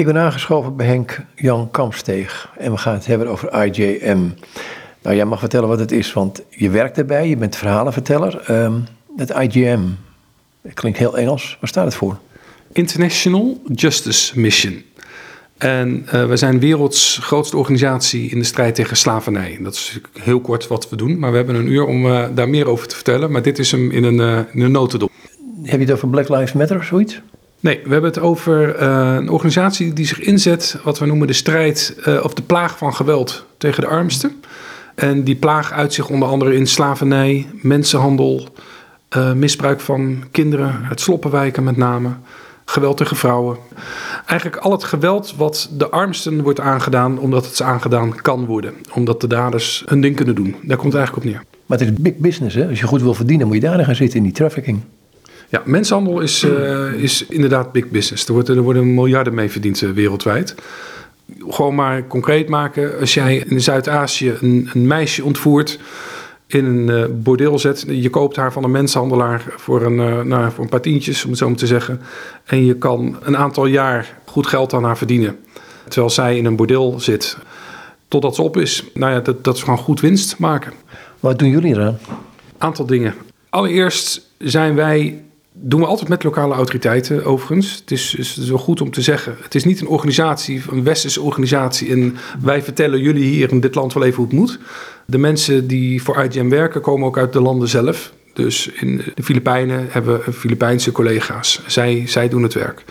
Ik ben aangeschoven bij Henk Jan Kampsteeg en we gaan het hebben over IJM. Nou, jij mag vertellen wat het is, want je werkt erbij, je bent verhalenverteller. Um, het IGM, het klinkt heel Engels. Waar staat het voor? International Justice Mission. En uh, we zijn werelds grootste organisatie in de strijd tegen slavernij. Dat is heel kort wat we doen, maar we hebben een uur om uh, daar meer over te vertellen. Maar dit is hem in een, uh, in een notendop. Heb je het over Black Lives Matter of zoiets? Nee, we hebben het over een organisatie die zich inzet, wat we noemen de strijd of de plaag van geweld tegen de armsten. En die plaag uit zich onder andere in slavernij, mensenhandel, misbruik van kinderen, het sloppenwijken met name geweld tegen vrouwen. Eigenlijk al het geweld wat de armsten wordt aangedaan, omdat het ze aangedaan kan worden. Omdat de daders hun ding kunnen doen. Daar komt het eigenlijk op neer. Maar het is big business, hè? Als je goed wil verdienen, moet je daar gaan zitten in die trafficking. Ja, mensenhandel is, uh, is inderdaad big business. Er, wordt, er worden miljarden mee verdiend uh, wereldwijd. Gewoon maar concreet maken. Als jij in Zuid-Azië een, een meisje ontvoert in een uh, bordeel zet. Je koopt haar van een mensenhandelaar voor een, nou, voor een paar tientjes, om het zo maar te zeggen. En je kan een aantal jaar goed geld aan haar verdienen. Terwijl zij in een bordeel zit. Totdat ze op is. Nou ja, dat, dat is gewoon goed winst maken. Wat doen jullie eraan? Aantal dingen. Allereerst zijn wij doen we altijd met lokale autoriteiten, overigens. Het is, is wel goed om te zeggen. Het is niet een organisatie, een westerse organisatie. En wij vertellen jullie hier in dit land wel even hoe het moet. De mensen die voor IGM werken, komen ook uit de landen zelf. Dus in de Filipijnen hebben we Filipijnse collega's. Zij, zij doen het werk.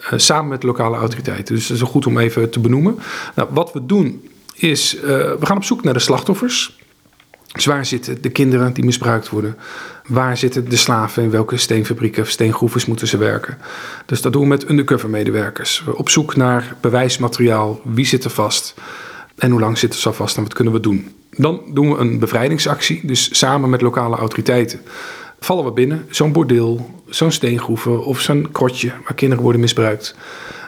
Uh, samen met lokale autoriteiten. Dus dat is goed om even te benoemen. Nou, wat we doen is, uh, we gaan op zoek naar de slachtoffers. Waar zitten de kinderen die misbruikt worden? Waar zitten de slaven? In welke steenfabrieken of moeten ze werken? Dus dat doen we met undercover medewerkers. We op zoek naar bewijsmateriaal. Wie zit er vast? En hoe lang zitten ze vast en wat kunnen we doen? Dan doen we een bevrijdingsactie. Dus samen met lokale autoriteiten vallen we binnen. Zo'n bordeel, zo'n steengroeven of zo'n krotje waar kinderen worden misbruikt.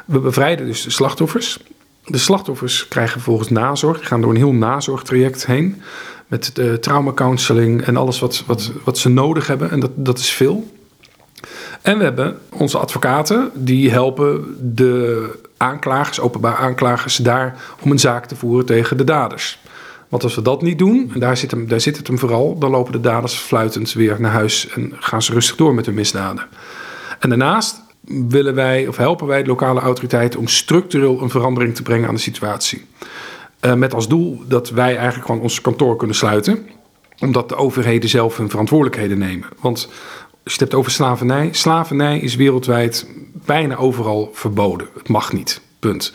We bevrijden dus de slachtoffers. De slachtoffers krijgen vervolgens nazorg. Gaan door een heel nazorgtraject heen met de traumacounseling en alles wat, wat, wat ze nodig hebben. En dat, dat is veel. En we hebben onze advocaten die helpen de aanklagers, openbaar aanklagers, daar om een zaak te voeren tegen de daders. Want als we dat niet doen, en daar zit, hem, daar zit het hem vooral, dan lopen de daders fluitend weer naar huis en gaan ze rustig door met hun misdaden. En daarnaast willen wij, of helpen wij de lokale autoriteiten om structureel een verandering te brengen aan de situatie. Uh, met als doel dat wij eigenlijk gewoon ons kantoor kunnen sluiten. Omdat de overheden zelf hun verantwoordelijkheden nemen. Want als je het hebt over slavernij. Slavernij is wereldwijd bijna overal verboden. Het mag niet. Punt.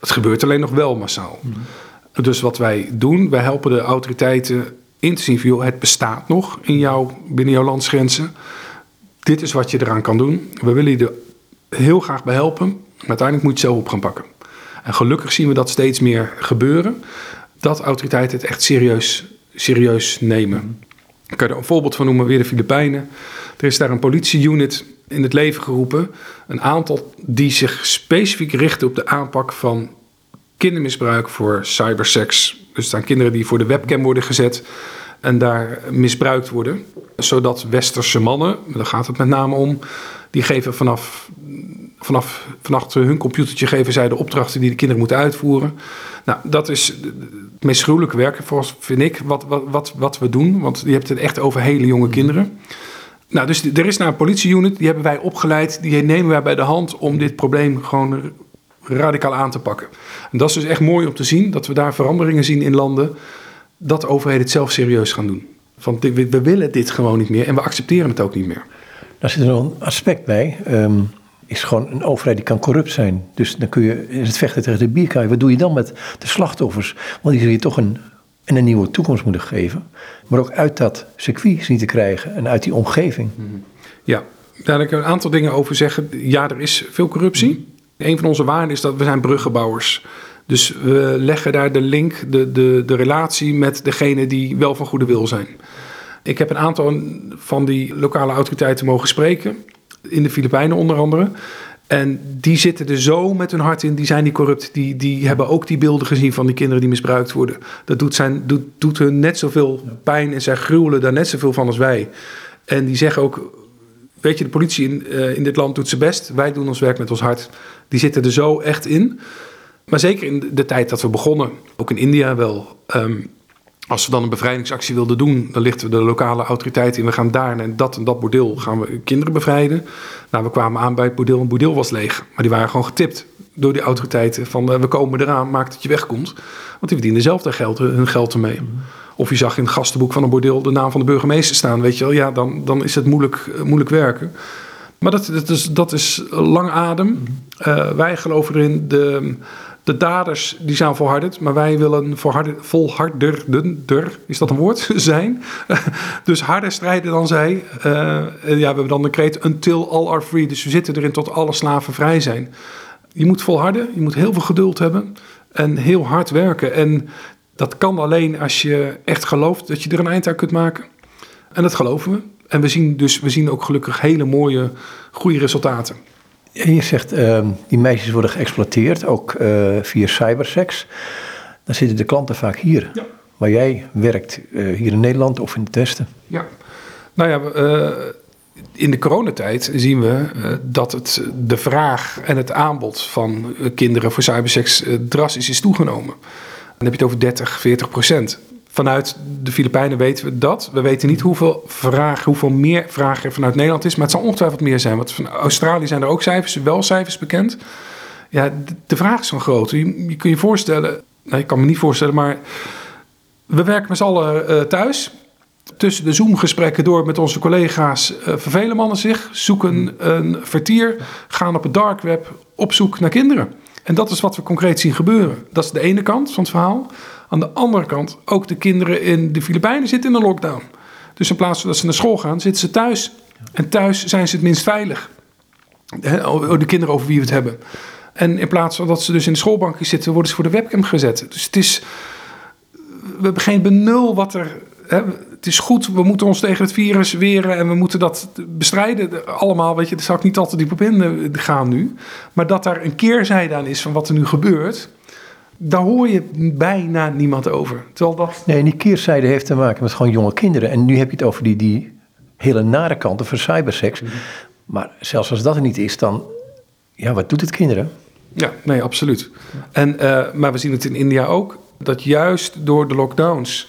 Het gebeurt alleen nog wel massaal. Mm. Dus wat wij doen, wij helpen de autoriteiten in te zien van, joh, het bestaat nog in jou, binnen jouw landsgrenzen. Dit is wat je eraan kan doen. We willen je er heel graag bij helpen. Maar uiteindelijk moet je het zelf op gaan pakken. En gelukkig zien we dat steeds meer gebeuren. Dat autoriteiten het echt serieus, serieus nemen. Ik kan er een voorbeeld van noemen, weer de Filipijnen. Er is daar een politieunit in het leven geroepen. Een aantal die zich specifiek richten op de aanpak van kindermisbruik voor cybersex. Dus staan kinderen die voor de webcam worden gezet en daar misbruikt worden. Zodat westerse mannen, daar gaat het met name om, die geven vanaf vanaf, vanaf hun computertje geven zij de opdrachten die de kinderen moeten uitvoeren. Nou, dat is het meest gruwelijke werk, vind ik, wat, wat, wat, wat we doen. Want je hebt het echt over hele jonge kinderen. Nou, dus er is naar een politieunit, die hebben wij opgeleid. Die nemen wij bij de hand om dit probleem gewoon radicaal aan te pakken. En dat is dus echt mooi om te zien, dat we daar veranderingen zien in landen. Dat de overheden het zelf serieus gaan doen. Want we, we willen dit gewoon niet meer en we accepteren het ook niet meer. Daar zit er nog een aspect bij. Um is gewoon een overheid die kan corrupt zijn. Dus dan kun je het vechten tegen de bierkaai. Wat doe je dan met de slachtoffers? Want die zul je toch een, een nieuwe toekomst moeten geven. Maar ook uit dat circuit zien te krijgen en uit die omgeving. Mhm. Ja, daar kan ik een aantal dingen over zeggen. Ja, er is veel corruptie. Een van onze waarden is dat we zijn bruggenbouwers. Dus we leggen daar de link, de, de, de relatie met degene die wel van goede wil zijn. Ik heb een aantal van die lokale autoriteiten mogen spreken in de Filipijnen onder andere. En die zitten er zo met hun hart in, die zijn niet corrupt. Die, die hebben ook die beelden gezien van die kinderen die misbruikt worden. Dat doet, zijn, doet, doet hun net zoveel pijn en zij gruwelen daar net zoveel van als wij. En die zeggen ook, weet je, de politie in, in dit land doet zijn best. Wij doen ons werk met ons hart. Die zitten er zo echt in. Maar zeker in de tijd dat we begonnen, ook in India wel. Ehm, als we dan een bevrijdingsactie wilden doen, dan lichten we de lokale autoriteit in. We gaan daar en dat en dat bordeel gaan we kinderen bevrijden. Nou, we kwamen aan bij het bordeel. Een bordeel was leeg. Maar die waren gewoon getipt door die autoriteiten. Van uh, we komen eraan, maak dat je wegkomt. Want die verdienen zelf daar geld, hun geld ermee. Of je zag in het gastenboek van een bordeel de naam van de burgemeester staan. Weet je wel, ja, dan, dan is het moeilijk, uh, moeilijk werken. Maar dat, dat, is, dat is lang adem. Uh, wij geloven erin, de, de daders die zijn volhardend, maar wij willen volharderder, is dat een woord, zijn. dus harder strijden dan zij. Uh, ja, we hebben dan de kreet until all are free. Dus we zitten erin tot alle slaven vrij zijn. Je moet volharden, je moet heel veel geduld hebben en heel hard werken. En dat kan alleen als je echt gelooft dat je er een eind aan kunt maken. En dat geloven we. En we zien dus we zien ook gelukkig hele mooie, goede resultaten. Je zegt, uh, die meisjes worden geëxploiteerd, ook uh, via cybersex. Dan zitten de klanten vaak hier, ja. waar jij werkt, uh, hier in Nederland of in het Westen. Ja, nou ja, uh, in de coronatijd zien we dat het, de vraag en het aanbod van kinderen voor cybersex drastisch is toegenomen. Dan heb je het over 30, 40 procent vanuit de Filipijnen weten we dat. We weten niet hoeveel vragen, hoeveel meer vragen er vanuit Nederland is. Maar het zal ongetwijfeld meer zijn. Want van Australië zijn er ook cijfers, wel cijfers bekend. Ja, de vraag is van groot. Je, je kun je voorstellen, nee, ik kan me niet voorstellen, maar we werken met z'n allen uh, thuis. Tussen de Zoom-gesprekken door met onze collega's uh, vervelen mannen zich, zoeken een vertier, gaan op het dark web op zoek naar kinderen. En dat is wat we concreet zien gebeuren. Dat is de ene kant van het verhaal. Aan de andere kant, ook de kinderen in de Filipijnen zitten in een lockdown. Dus in plaats van dat ze naar school gaan, zitten ze thuis. En thuis zijn ze het minst veilig. De kinderen over wie we het hebben. En in plaats van dat ze dus in de schoolbankje zitten, worden ze voor de webcam gezet. Dus het is. We hebben geen benul wat er. Hè, het is goed, we moeten ons tegen het virus weren en we moeten dat bestrijden. Allemaal, weet je, daar zou ik niet altijd diep op in gaan nu. Maar dat daar een keerzijde aan is van wat er nu gebeurt daar hoor je bijna niemand over. Terwijl dat... Nee, die keerzijde heeft te maken met gewoon jonge kinderen. En nu heb je het over die, die hele nare kanten van cybersex. Mm -hmm. Maar zelfs als dat er niet is, dan... Ja, wat doet het kinderen? Ja, nee, absoluut. En, uh, maar we zien het in India ook. Dat juist door de lockdowns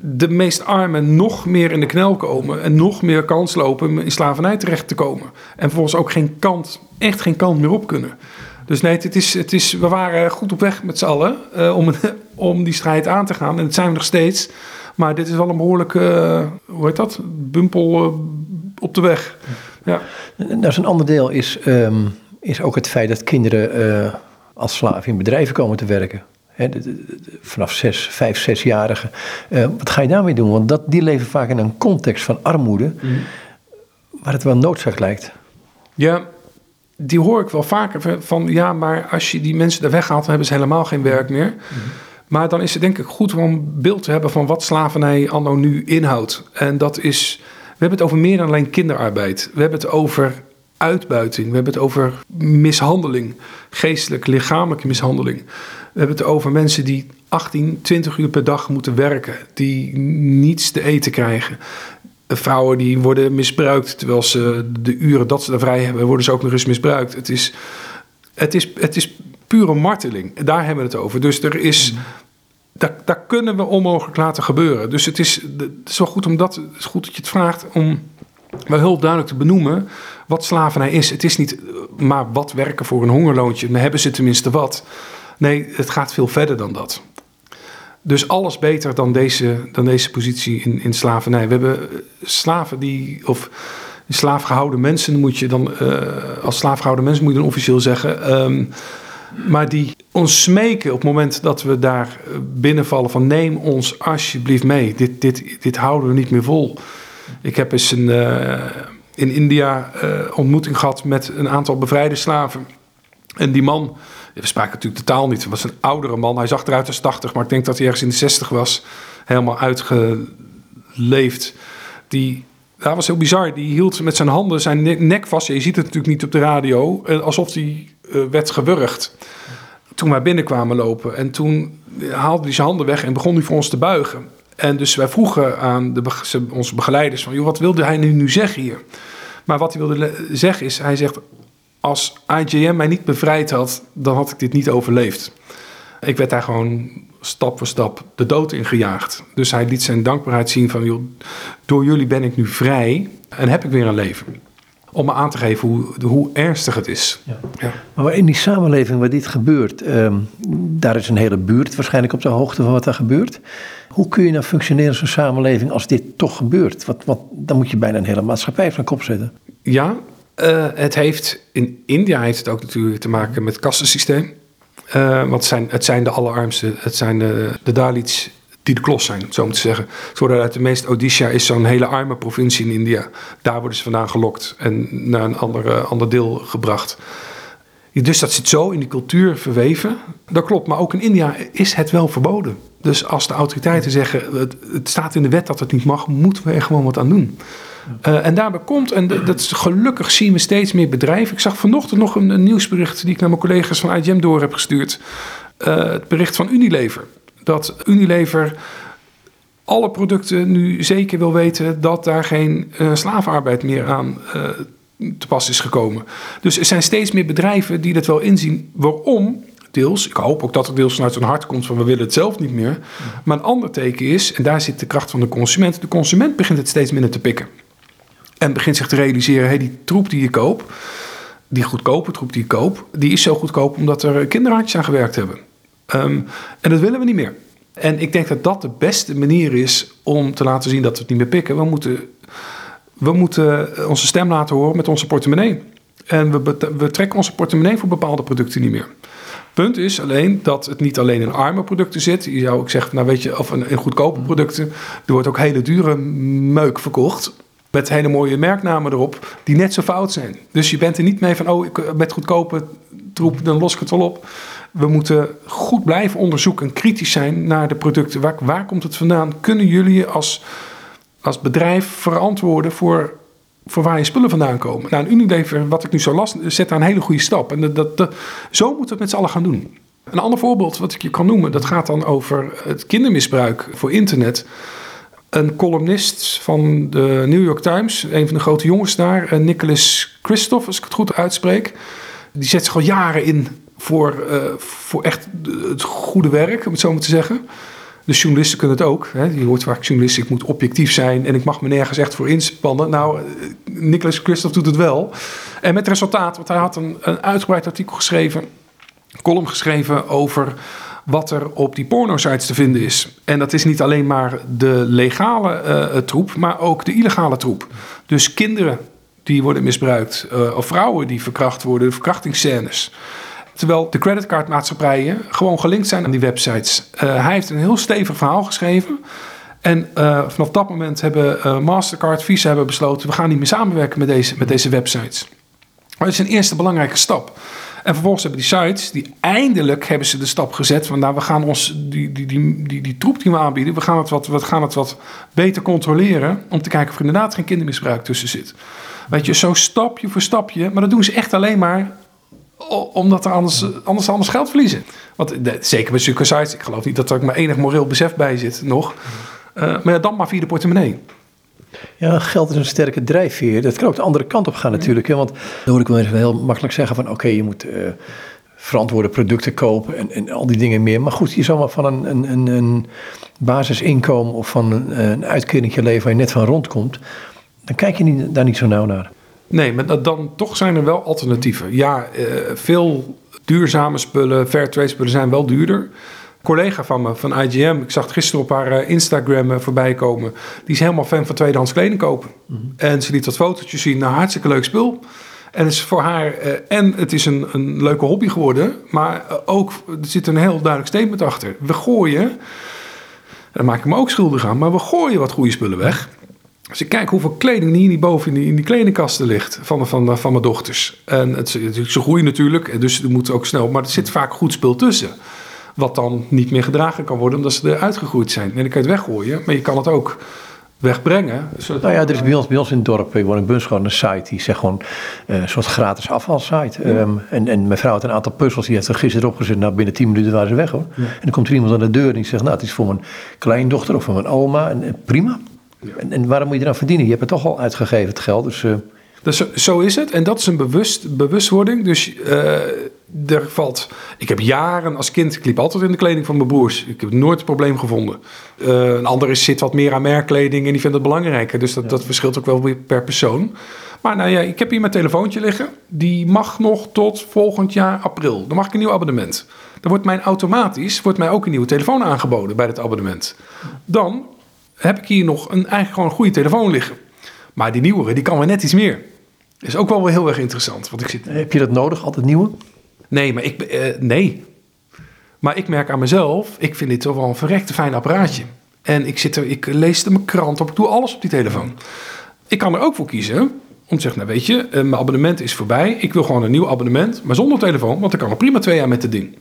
de meest armen nog meer in de knel komen en nog meer kans lopen in slavernij terecht te komen. En vervolgens ook geen kant, echt geen kant meer op kunnen. Dus nee, het is, het is, we waren goed op weg met z'n allen uh, om, om die strijd aan te gaan. En dat zijn we nog steeds. Maar dit is wel een behoorlijke, uh, hoe heet dat, bumpel uh, op de weg. Ja. Nou, is een ander deel is, um, is ook het feit dat kinderen als slaven in bedrijven komen te werken. He, de, de, de, vanaf zes, vijf, zesjarigen. wat ga je daarmee doen? Want dat, die leven vaak in een context van armoede, mm. waar het wel noodzaak lijkt. Ja, die hoor ik wel vaker van ja, maar als je die mensen er weghaalt, dan hebben ze helemaal geen werk meer. Mm -hmm. Maar dan is het denk ik goed om een beeld te hebben van wat slavernij anno nu inhoudt. En dat is, we hebben het over meer dan alleen kinderarbeid. We hebben het over uitbuiting. We hebben het over mishandeling, geestelijke, lichamelijke mishandeling. We hebben het over mensen die 18, 20 uur per dag moeten werken, die niets te eten krijgen vrouwen die worden misbruikt terwijl ze de uren dat ze er vrij hebben, worden ze ook nog eens misbruikt. Het is, het is, het is pure marteling. Daar hebben we het over. Dus er is. Dat, dat kunnen we onmogelijk laten gebeuren. Dus het is, het is wel goed om dat. Het is goed dat je het vraagt om wel heel duidelijk te benoemen wat slavernij is. Het is niet maar wat werken voor een hongerloontje. Dan hebben ze tenminste wat. Nee, het gaat veel verder dan dat. Dus alles beter dan deze, dan deze positie in, in slavernij. We hebben slaven die, of slaafgehouden mensen moet je dan, uh, als slaafgehouden mensen moet je dan officieel zeggen. Um, maar die ons smeken op het moment dat we daar binnenvallen van neem ons alsjeblieft mee. Dit, dit, dit houden we niet meer vol. Ik heb eens een, in India ontmoeting gehad met een aantal bevrijde slaven. En die man we spraken natuurlijk totaal niet. Het was een oudere man. Hij zag eruit als 80, maar ik denk dat hij ergens in de 60 was. Helemaal uitgeleefd. Die, dat was heel bizar. Die hield met zijn handen zijn nek vast. Je ziet het natuurlijk niet op de radio. Eh, alsof hij uh, werd gewurgd. Toen wij binnenkwamen lopen. En toen haalde hij zijn handen weg en begon hij voor ons te buigen. En dus wij vroegen aan de, onze begeleiders van... Joh, wat wilde hij nu, nu zeggen hier? Maar wat hij wilde zeggen is, hij zegt, als IGM mij niet bevrijd had, dan had ik dit niet overleefd. Ik werd daar gewoon stap voor stap de dood in gejaagd. Dus hij liet zijn dankbaarheid zien van, joh, door jullie ben ik nu vrij en heb ik weer een leven. Om me aan te geven hoe, hoe ernstig het is. Ja. Ja. Maar in die samenleving waar dit gebeurt, um, daar is een hele buurt waarschijnlijk op de hoogte van wat er gebeurt. Hoe kun je nou functioneren als een samenleving als dit toch gebeurt? Wat, wat, dan moet je bijna een hele maatschappij van kop zetten. Ja, uh, het heeft in India heeft het ook natuurlijk te maken met het kastensysteem. Uh, want het zijn, het zijn de allerarmste, het zijn de, de Dalits die de klos zijn, zo om te zeggen. Het worden uit de meest Odisha is zo'n hele arme provincie in India. Daar worden ze vandaan gelokt en naar een ander, ander deel gebracht. Dus dat zit zo in die cultuur verweven. Dat klopt, maar ook in India is het wel verboden. Dus als de autoriteiten zeggen, het, het staat in de wet dat het niet mag, moeten we er gewoon wat aan doen. Uh, en daarbij komt, en dat is, gelukkig zien we steeds meer bedrijven. Ik zag vanochtend nog een, nieuwsbericht die ik naar mijn collega's van IGM door heb gestuurd. Uh, het bericht van Unilever. Dat Unilever alle producten nu zeker wil weten dat daar geen uh, slavenarbeid meer aan te pas is gekomen. Dus er zijn steeds meer bedrijven die dat wel inzien. Waarom? Deels, ik hoop ook dat het deels vanuit hun hart komt van we willen het zelf niet meer. Maar een ander teken is, en daar zit de kracht van de consument. De consument begint het steeds minder te pikken. En begint zich te realiseren, hey, die troep die je koopt, die goedkope troep die je koopt, die is zo goedkoop omdat er kinderhandjes aan gewerkt hebben. Um, en dat willen we niet meer. En ik denk dat dat de beste manier is om te laten zien dat we het niet meer pikken. We moeten, we moeten onze stem laten horen met onze portemonnee. En we, we trekken onze portemonnee voor bepaalde producten niet meer. Punt is alleen dat het niet alleen in arme producten zit. Je zou ook zeggen, nou weet je, of in, in goedkope producten. Er wordt ook hele dure meuk verkocht. Met hele mooie merknamen erop, die net zo fout zijn. Dus je bent er niet mee van, oh, ik, met goedkope troep, dan los ik het wel op. We moeten goed blijven onderzoeken en kritisch zijn naar de producten. Waar, komt het vandaan? Kunnen jullie als, als bedrijf verantwoorden voor, voor waar je spullen vandaan komen? Nou, een Unilever, wat ik nu zo las, zet daar een hele goede stap. En dat, dat, zo moeten we het met z'n allen gaan doen. Een ander voorbeeld wat ik je kan noemen, dat gaat dan over het kindermisbruik voor internet. Een columnist van de New York Times, een van de grote jongens daar, eh, Nicholas Christoph, als ik het goed uitspreek. Die zet zich al jaren in voor, uh, voor echt het goede werk, om het zo maar te zeggen. De journalisten kunnen het ook. Hè. Je hoort vaak journalisten, ik moet objectief zijn en ik mag me nergens echt voor inspannen. Nou, eh, Nicholas Christoph doet het wel. En met resultaat, want hij had een, een uitgebreid artikel geschreven, column geschreven over wat er op die porno-sites te vinden is. En dat is niet alleen maar de legale uh, troep, maar ook de illegale troep. Dus kinderen die worden misbruikt, uh, of vrouwen die verkracht worden, verkrachtingsscènes. Terwijl de creditcardmaatschappijen gewoon gelinkt zijn aan die websites. Hij heeft een heel stevig verhaal geschreven. En vanaf dat moment hebben Mastercard, Visa hebben besloten... we gaan niet meer samenwerken met deze, met deze websites. Dat is een eerste belangrijke stap. En vervolgens hebben die sites, die eindelijk hebben ze de stap gezet van nou, we gaan ons die, die, die, die, die troep die we aanbieden, we gaan, het wat, we gaan het wat beter controleren om te kijken of er inderdaad geen kindermisbruik tussen zit. Weet je, zo stapje voor stapje, maar dat doen ze echt alleen maar omdat er anders, anders, anders geld verliezen. Want zeker bij sites, ik geloof niet dat er ook maar enig moreel besef bij zit nog. Uh, maar dan maar via de portemonnee. Ja, geld is een sterke drijfveer. Dat kan ook de andere kant op gaan natuurlijk. Hè? Want dan hoor ik wel even heel makkelijk zeggen van... oké, je moet uh, verantwoorde producten kopen en, en, al die dingen meer. Maar goed, je zou maar van een, een, een, een basisinkomen... of van een, een uitkering leven waar je net van rondkomt... dan kijk je niet, daar niet zo nauw naar. Nee, maar dan toch zijn er wel alternatieven. Ja, uh, veel duurzame spullen, fairtrade spullen zijn wel duurder collega van me van IGM, ik zag het gisteren op haar eh, Instagram eh, voorbij komen. Die is helemaal fan van tweedehands kleding kopen. Mhm. En ze liet dat fotootje zien. Nou, hartstikke leuk spul. En het is voor haar, uh, en het is een, een leuke hobby geworden, maar ook, er zit een heel duidelijk statement achter. We gooien, daar maak ik me ook schuldig aan, maar we gooien wat goede spullen weg. Als ik kijk hoeveel kleding hier niet boven in die, in die kledingkasten ligt van, van, van mijn dochters. En het, ze groeien natuurlijk, dus er moet ook snel, maar er zit vaak goed spul tussen. Wat dan niet meer gedragen kan worden omdat ze eruit gegroeid zijn. En dan kan je het weggooien, maar je kan het ook wegbrengen. Nou ja, er is bij ons, bij ons in het dorp, ik woon in Buns, gewoon een site die zegt gewoon uh, een soort gratis afvalsite. Ja. Um, en, en mijn vrouw had een aantal puzzels, die heeft er gisteren opgezet. Nou, binnen 10 minuten waren ze weg hoor. Ja. En dan komt er iemand aan de deur en die zegt, nou, het is voor mijn kleindochter of voor mijn oma. En, en prima. Ja. En, en, waarom moet je eraan verdienen? Je hebt het toch al uitgegeven, het geld. Dus uh, Dus zo is het. En dat is een bewust, bewustwording. Dus uh, er valt. Ik heb jaren als kind. Ik liep altijd in de kleding van mijn broers. Ik heb nooit een probleem gevonden. Uh, een ander zit wat meer aan merkkleding en die vindt het belangrijker. Dus dat, dat verschilt ook wel weer per persoon. Maar nou ja, ik heb hier mijn telefoontje liggen. Die mag nog tot volgend jaar april. Dan mag ik een nieuw abonnement. Dan wordt mijn automatisch wordt mij ook een nieuwe telefoon aangeboden bij het abonnement. Dan heb ik hier nog een, eigenlijk gewoon een goede telefoon liggen. Maar die nieuwere, die kan weer net iets meer. Is ook wel heel erg interessant. Want ik zit... Heb je dat nodig, altijd nieuwe? Nee, maar ik, uh, nee. Maar ik merk aan mezelf, ik vind dit toch wel een verrekte fijn apparaatje. En ik, zit er, ik lees er mijn krant op, ik doe alles op die telefoon. Ik kan er ook voor kiezen om te zeggen, nou weet je, eh, mijn abonnement is voorbij. Ik wil gewoon een nieuw abonnement, maar zonder telefoon, want ik kan er prima twee jaar met het ding.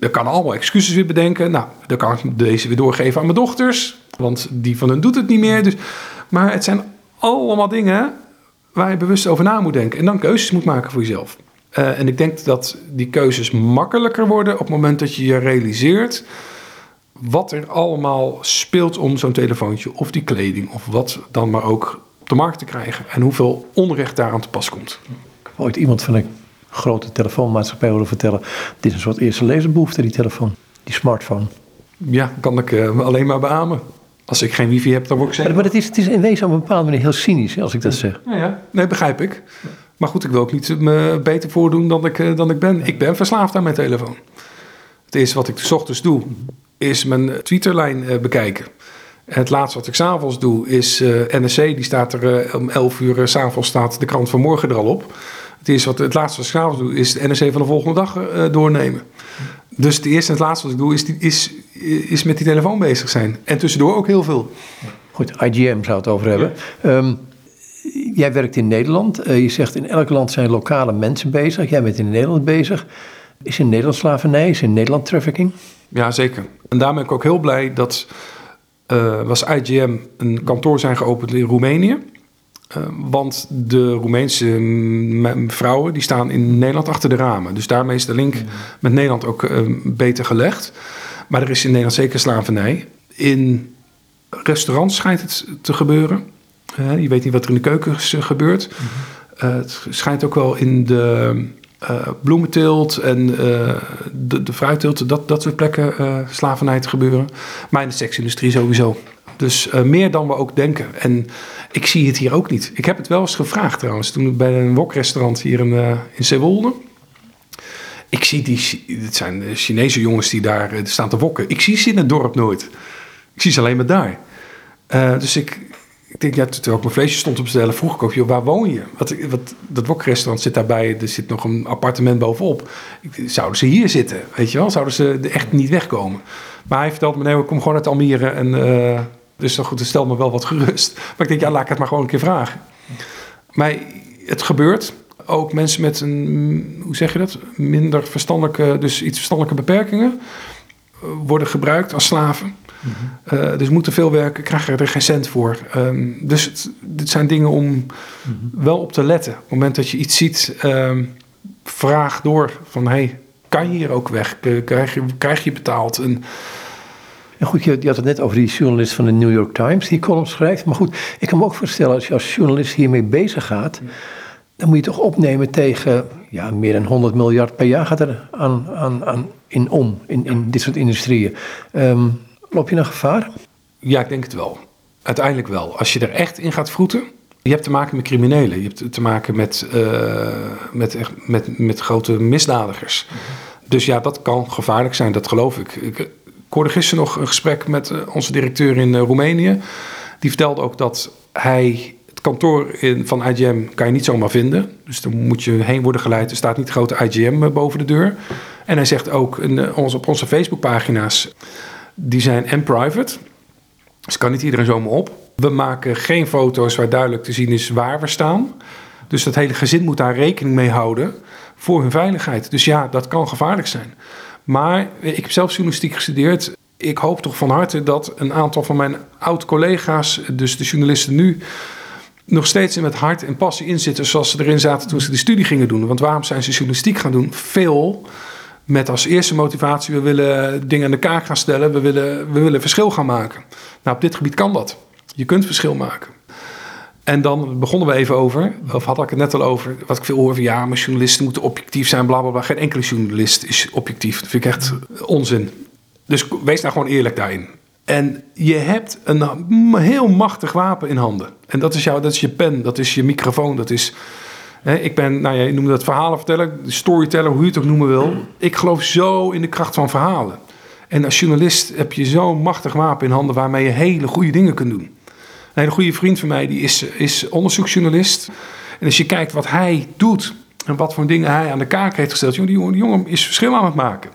Ik kan allemaal excuses weer bedenken. Nou, dan kan ik deze weer doorgeven aan mijn dochters, want die van hen doet het niet meer. Dus, maar het zijn allemaal dingen waar je bewust over na moet denken en dan keuzes moet maken voor jezelf. Uh, en ik denk dat die keuzes makkelijker worden op het moment dat je je realiseert wat er allemaal speelt om zo'n telefoontje of die kleding of wat dan maar ook op de markt te krijgen en hoeveel onrecht daar aan te pas komt. Ik heb ooit iemand van een grote telefoonmaatschappij horen vertellen: dit is een soort eerste lezenbehoefte, die telefoon, die smartphone. Ja, kan ik uh, alleen maar beamen. Als ik geen wifi heb, dan word ik zeggen. Maar, het, is, het is in wezen op een bepaalde manier heel cynisch, als ik dat zeg. Ja, ja. nee, begrijp ik. Maar goed, ik wil ook niet me beter voordoen dan ik, eh, dan ik ben. Ik ben verslaafd aan mijn telefoon. Het eerste wat ik s ochtends doe, is mijn Twitterlijn uh, bekijken. Het laatste wat ik s'avonds doe is uh, NSC. Die staat er om 11 uur s s'avonds staat de krant van morgen er al op. Het, eerste wat, het laatste wat ik s'avonds doe is de NRC van de volgende dag doornemen. Dus het eerste en het laatste wat ik doe is, is, is met die telefoon bezig zijn. En tussendoor ook heel veel. Goed, IGM zou het over hebben. Ja. Um, jij werkt in Nederland. Uh, je zegt in elk land zijn lokale mensen bezig. Jij bent in Nederland bezig. Is in Nederland slavernij? Is in Nederland trafficking? Ja, zeker. En daar ben ik ook heel blij dat uh, was IGM een kantoor zijn geopend in Roemenië. Uh, want de Roemeense vrouwen die staan in Nederland achter de ramen. Dus daarmee is de link met Nederland ook beter gelegd. Maar er is in Nederland zeker slavernij. In restaurants schijnt het te gebeuren je weet niet wat er in de keuken gebeurt. Mhm. het schijnt ook wel in de uh, bloementeelt en uh, de, de fruitteelt, dat, dat soort plekken uh, slavernij te gebeuren. Maar in de seksindustrie sowieso. Dus meer dan we ook denken. En ik zie het hier ook niet. Ik heb het wel eens gevraagd trouwens, toen bij een wokrestaurant hier in, in Zeewolde. Ik zie die, het zijn Chinese jongens die daar staan te wokken. Ik zie ze in het dorp nooit. Ik zie ze alleen maar daar. dus ik, ik denk, ja, terwijl ik mijn vleesje stond op te stellen, vroeg ik ook, joh, waar woon je? Wat, wat, dat wokrestaurant zit daarbij, er zit nog een appartement bovenop. Zouden ze hier zitten, weet je wel? Zouden ze echt niet wegkomen? Maar hij vertelt me, nee, ik kom gewoon uit Almere en uh, dus goed, dan stel me wel wat gerust. Maar ik denk, ja, laat ik het maar gewoon een keer vragen. Maar het gebeurt. Ook mensen met een, hoe zeg je dat, minder verstandelijke, dus iets verstandelijke beperkingen, eh, worden gebruikt als slaven. Uh, dus moeten veel werken, krijgen er geen cent voor. Um, dus het, dit zijn dingen om mm -hmm. wel op te letten. Op het moment dat je iets ziet, um, vraag door van hey, kan je hier ook weg? Krijg je, krijg je betaald? En, en goed, je, je, had het net over die journalist van de New York Times die column schrijft. Maar goed, ik kan me ook voorstellen als je als journalist hiermee bezig gaat, dan moet je toch opnemen tegen ja, meer dan 100 miljard per jaar gaat er aan, aan, aan in om in, in dit soort industrieën. Um, Loop je een gevaar? Ja, ik denk het wel. Uiteindelijk wel. Als je er echt in gaat vroeten. Je hebt te maken met criminelen. Je hebt te maken met, uh, met, met, met grote misdadigers. Dus ja, dat kan gevaarlijk zijn, dat geloof ik. Ik, ik hoorde gisteren nog een gesprek met eh, onze directeur in Roemenië. Die vertelde ook dat hij het kantoor in, van IGM kan je niet zomaar vinden. Dus dan moet je heen worden geleid. Er staat niet grote IGM boven de deur. En hij zegt ook in, op onze Facebookpagina's die zijn en private. Dus kan niet iedereen zomaar op. We maken geen foto's waar duidelijk te zien is waar we staan. Dus dat hele gezin moet daar rekening mee houden voor hun veiligheid. Dus ja, dat kan gevaarlijk zijn. Maar ik heb zelf journalistiek gestudeerd. Ik hoop toch van harte dat een aantal van mijn oud-collega's, dus de journalisten nu, nog steeds met hart en passie inzitten zoals ze erin zaten toen ze de studie gingen doen. Want waarom zijn ze journalistiek gaan doen? Veel met als eerste motivatie, we willen dingen aan de kaak gaan stellen, we willen, we willen verschil gaan maken. Nou, op dit gebied kan dat. Je kunt verschil maken. En dan begonnen we even over, of had ik het net al over, wat ik veel hoor van ja, maar journalisten moeten objectief zijn, bla bla bla. Geen enkele journalist is objectief. Dat vind ik echt onzin. Dus wees nou gewoon eerlijk daarin. En je hebt een heel machtig wapen in handen. En dat is, jou, dat is je pen, dat is je microfoon, dat is... Ik ben, nou ja, je noemde dat verhalen vertellen, storyteller, hoe je het ook noemen wil. Ik geloof zo in de kracht van verhalen. En als journalist heb je zo'n machtig wapen in handen waarmee je hele goede dingen kunt doen. Een goede vriend van mij die is, is onderzoeksjournalist. En als je kijkt wat hij doet en wat voor dingen hij aan de kaak heeft gesteld, jongen, die jongen is verschil aan het maken.